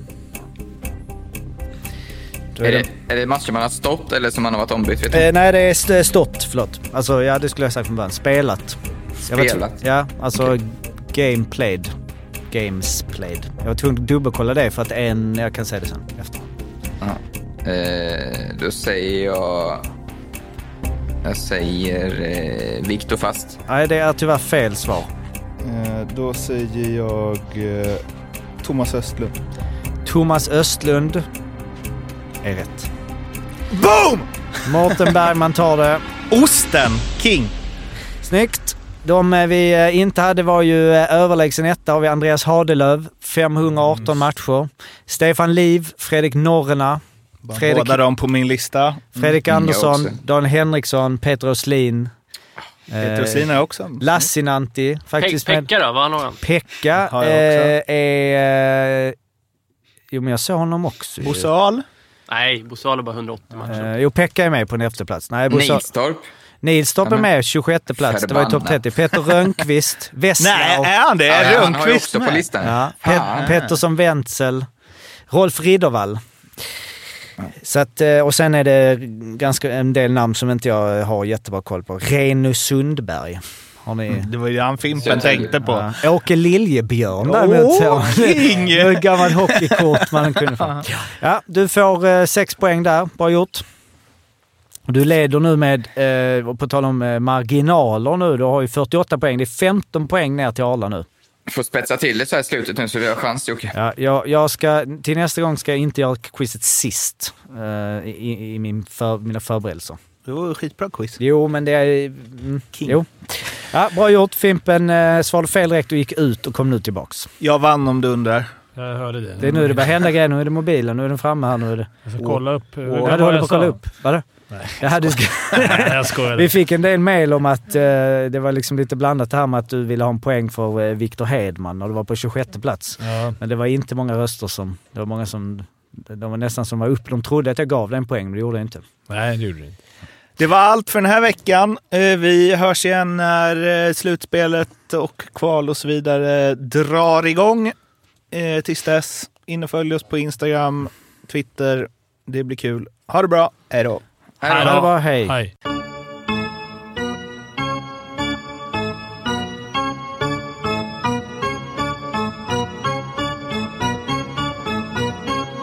Är det, är det matcher man har stått eller som man har varit ombytt? Vet. Eh, nej, det är st- stått. Förlåt. Alltså, ja, det skulle jag sagt från början. Spelat. Spelat? ja, alltså game played. Games played. Jag var tvungen att dubbelkolla det för att en... Jag kan säga det sen efter. Eh, då säger jag... Jag säger eh, Viktor Fast. Nej, det är tyvärr fel svar. Eh, då säger jag eh, Thomas Östlund. Thomas Östlund är rätt. Boom! Mårten Bergman tar det. Osten! King. Snyggt. De eh, vi eh, inte hade var ju eh, överlägsen etta har vi Andreas Hadelöv, 518 matcher. Stefan Liv, Fredrik Norrena, Fredrik, Båda dem på min lista. Fredrik Mm, Andersson, också. Dan Henriksson, Peter Östlin. Peter Östlin är också. Lassinantti Pe faktiskt med. Pekka då? Vad har han? Pekka Har jag också. eh, är... Eh, jo, men jag såg honom också. Bosse Ahl. Nej, Bosse har bara 180 matcher. Eh, jo, Pekka är med på en efterplats. Nej, Bosse- Nilstorp. Nilstorp är Ja, med, 26 plats. Det var ju topp Förbannat. 30. Peter Rönnqvist, Vessla *laughs* Nej, är han det? Ja, Är han har ju Rönnqvist också på med? listan. Ja. Pet- Pettersson Wenzel, Rolf Riddervall. Så att, eh, och sen är det ganska en del namn som inte jag har jättebra koll på. Renu Sundberg. Har ni? Det var ju han Fimpen Södertälje. tänkte på. Ja. Åke Liljebjörn däremot. var ett gammalt hockeykort man kunde få. *laughs* Ja, du får eh, sex poäng där. Bra gjort. Du leder nu med, eh, på tal om eh, marginaler nu, du har ju 48 poäng. Det är 15 poäng ner till Arla nu. Får spetsa till det så här i slutet nu så vi har chans Jocke. Ja, jag, jag ska, till nästa gång ska jag inte göra quizet sist eh, i, i min för, mina förberedelser. Det var skitbra quiz. Jo, men det är... Mm, jo. Ja, bra gjort. Fimpen eh, svarade fel direkt och gick ut och kom nu tillbaks. Jag vann om du undrar. Jag hörde det. Det är nu det börjar hända grejer. Nu är det mobilen, nu är den framme här. Nu är det... Jag ska kolla upp. Ja, du håller på att kolla upp? Vadå? Nej. Ja, du ska... Nej, jag skojar. Vi fick en del mail om att eh, det var liksom lite blandat det här med att du ville ha en poäng för eh, Viktor Hedman och du var på 26 plats. Ja. Men det var inte många röster som... Det var många som... De var nästan som var upp. De trodde att jag gav dig en poäng, men det gjorde jag inte. Nej, det gjorde du inte. Det var allt för den här veckan. Eh, Vi hörs igen när eh, slutspelet och kval och så vidare drar igång. Eh, Tills dess, in och följ oss på Instagram, Twitter. Det blir kul. Ha det bra. Hej då. Hej då. Hej.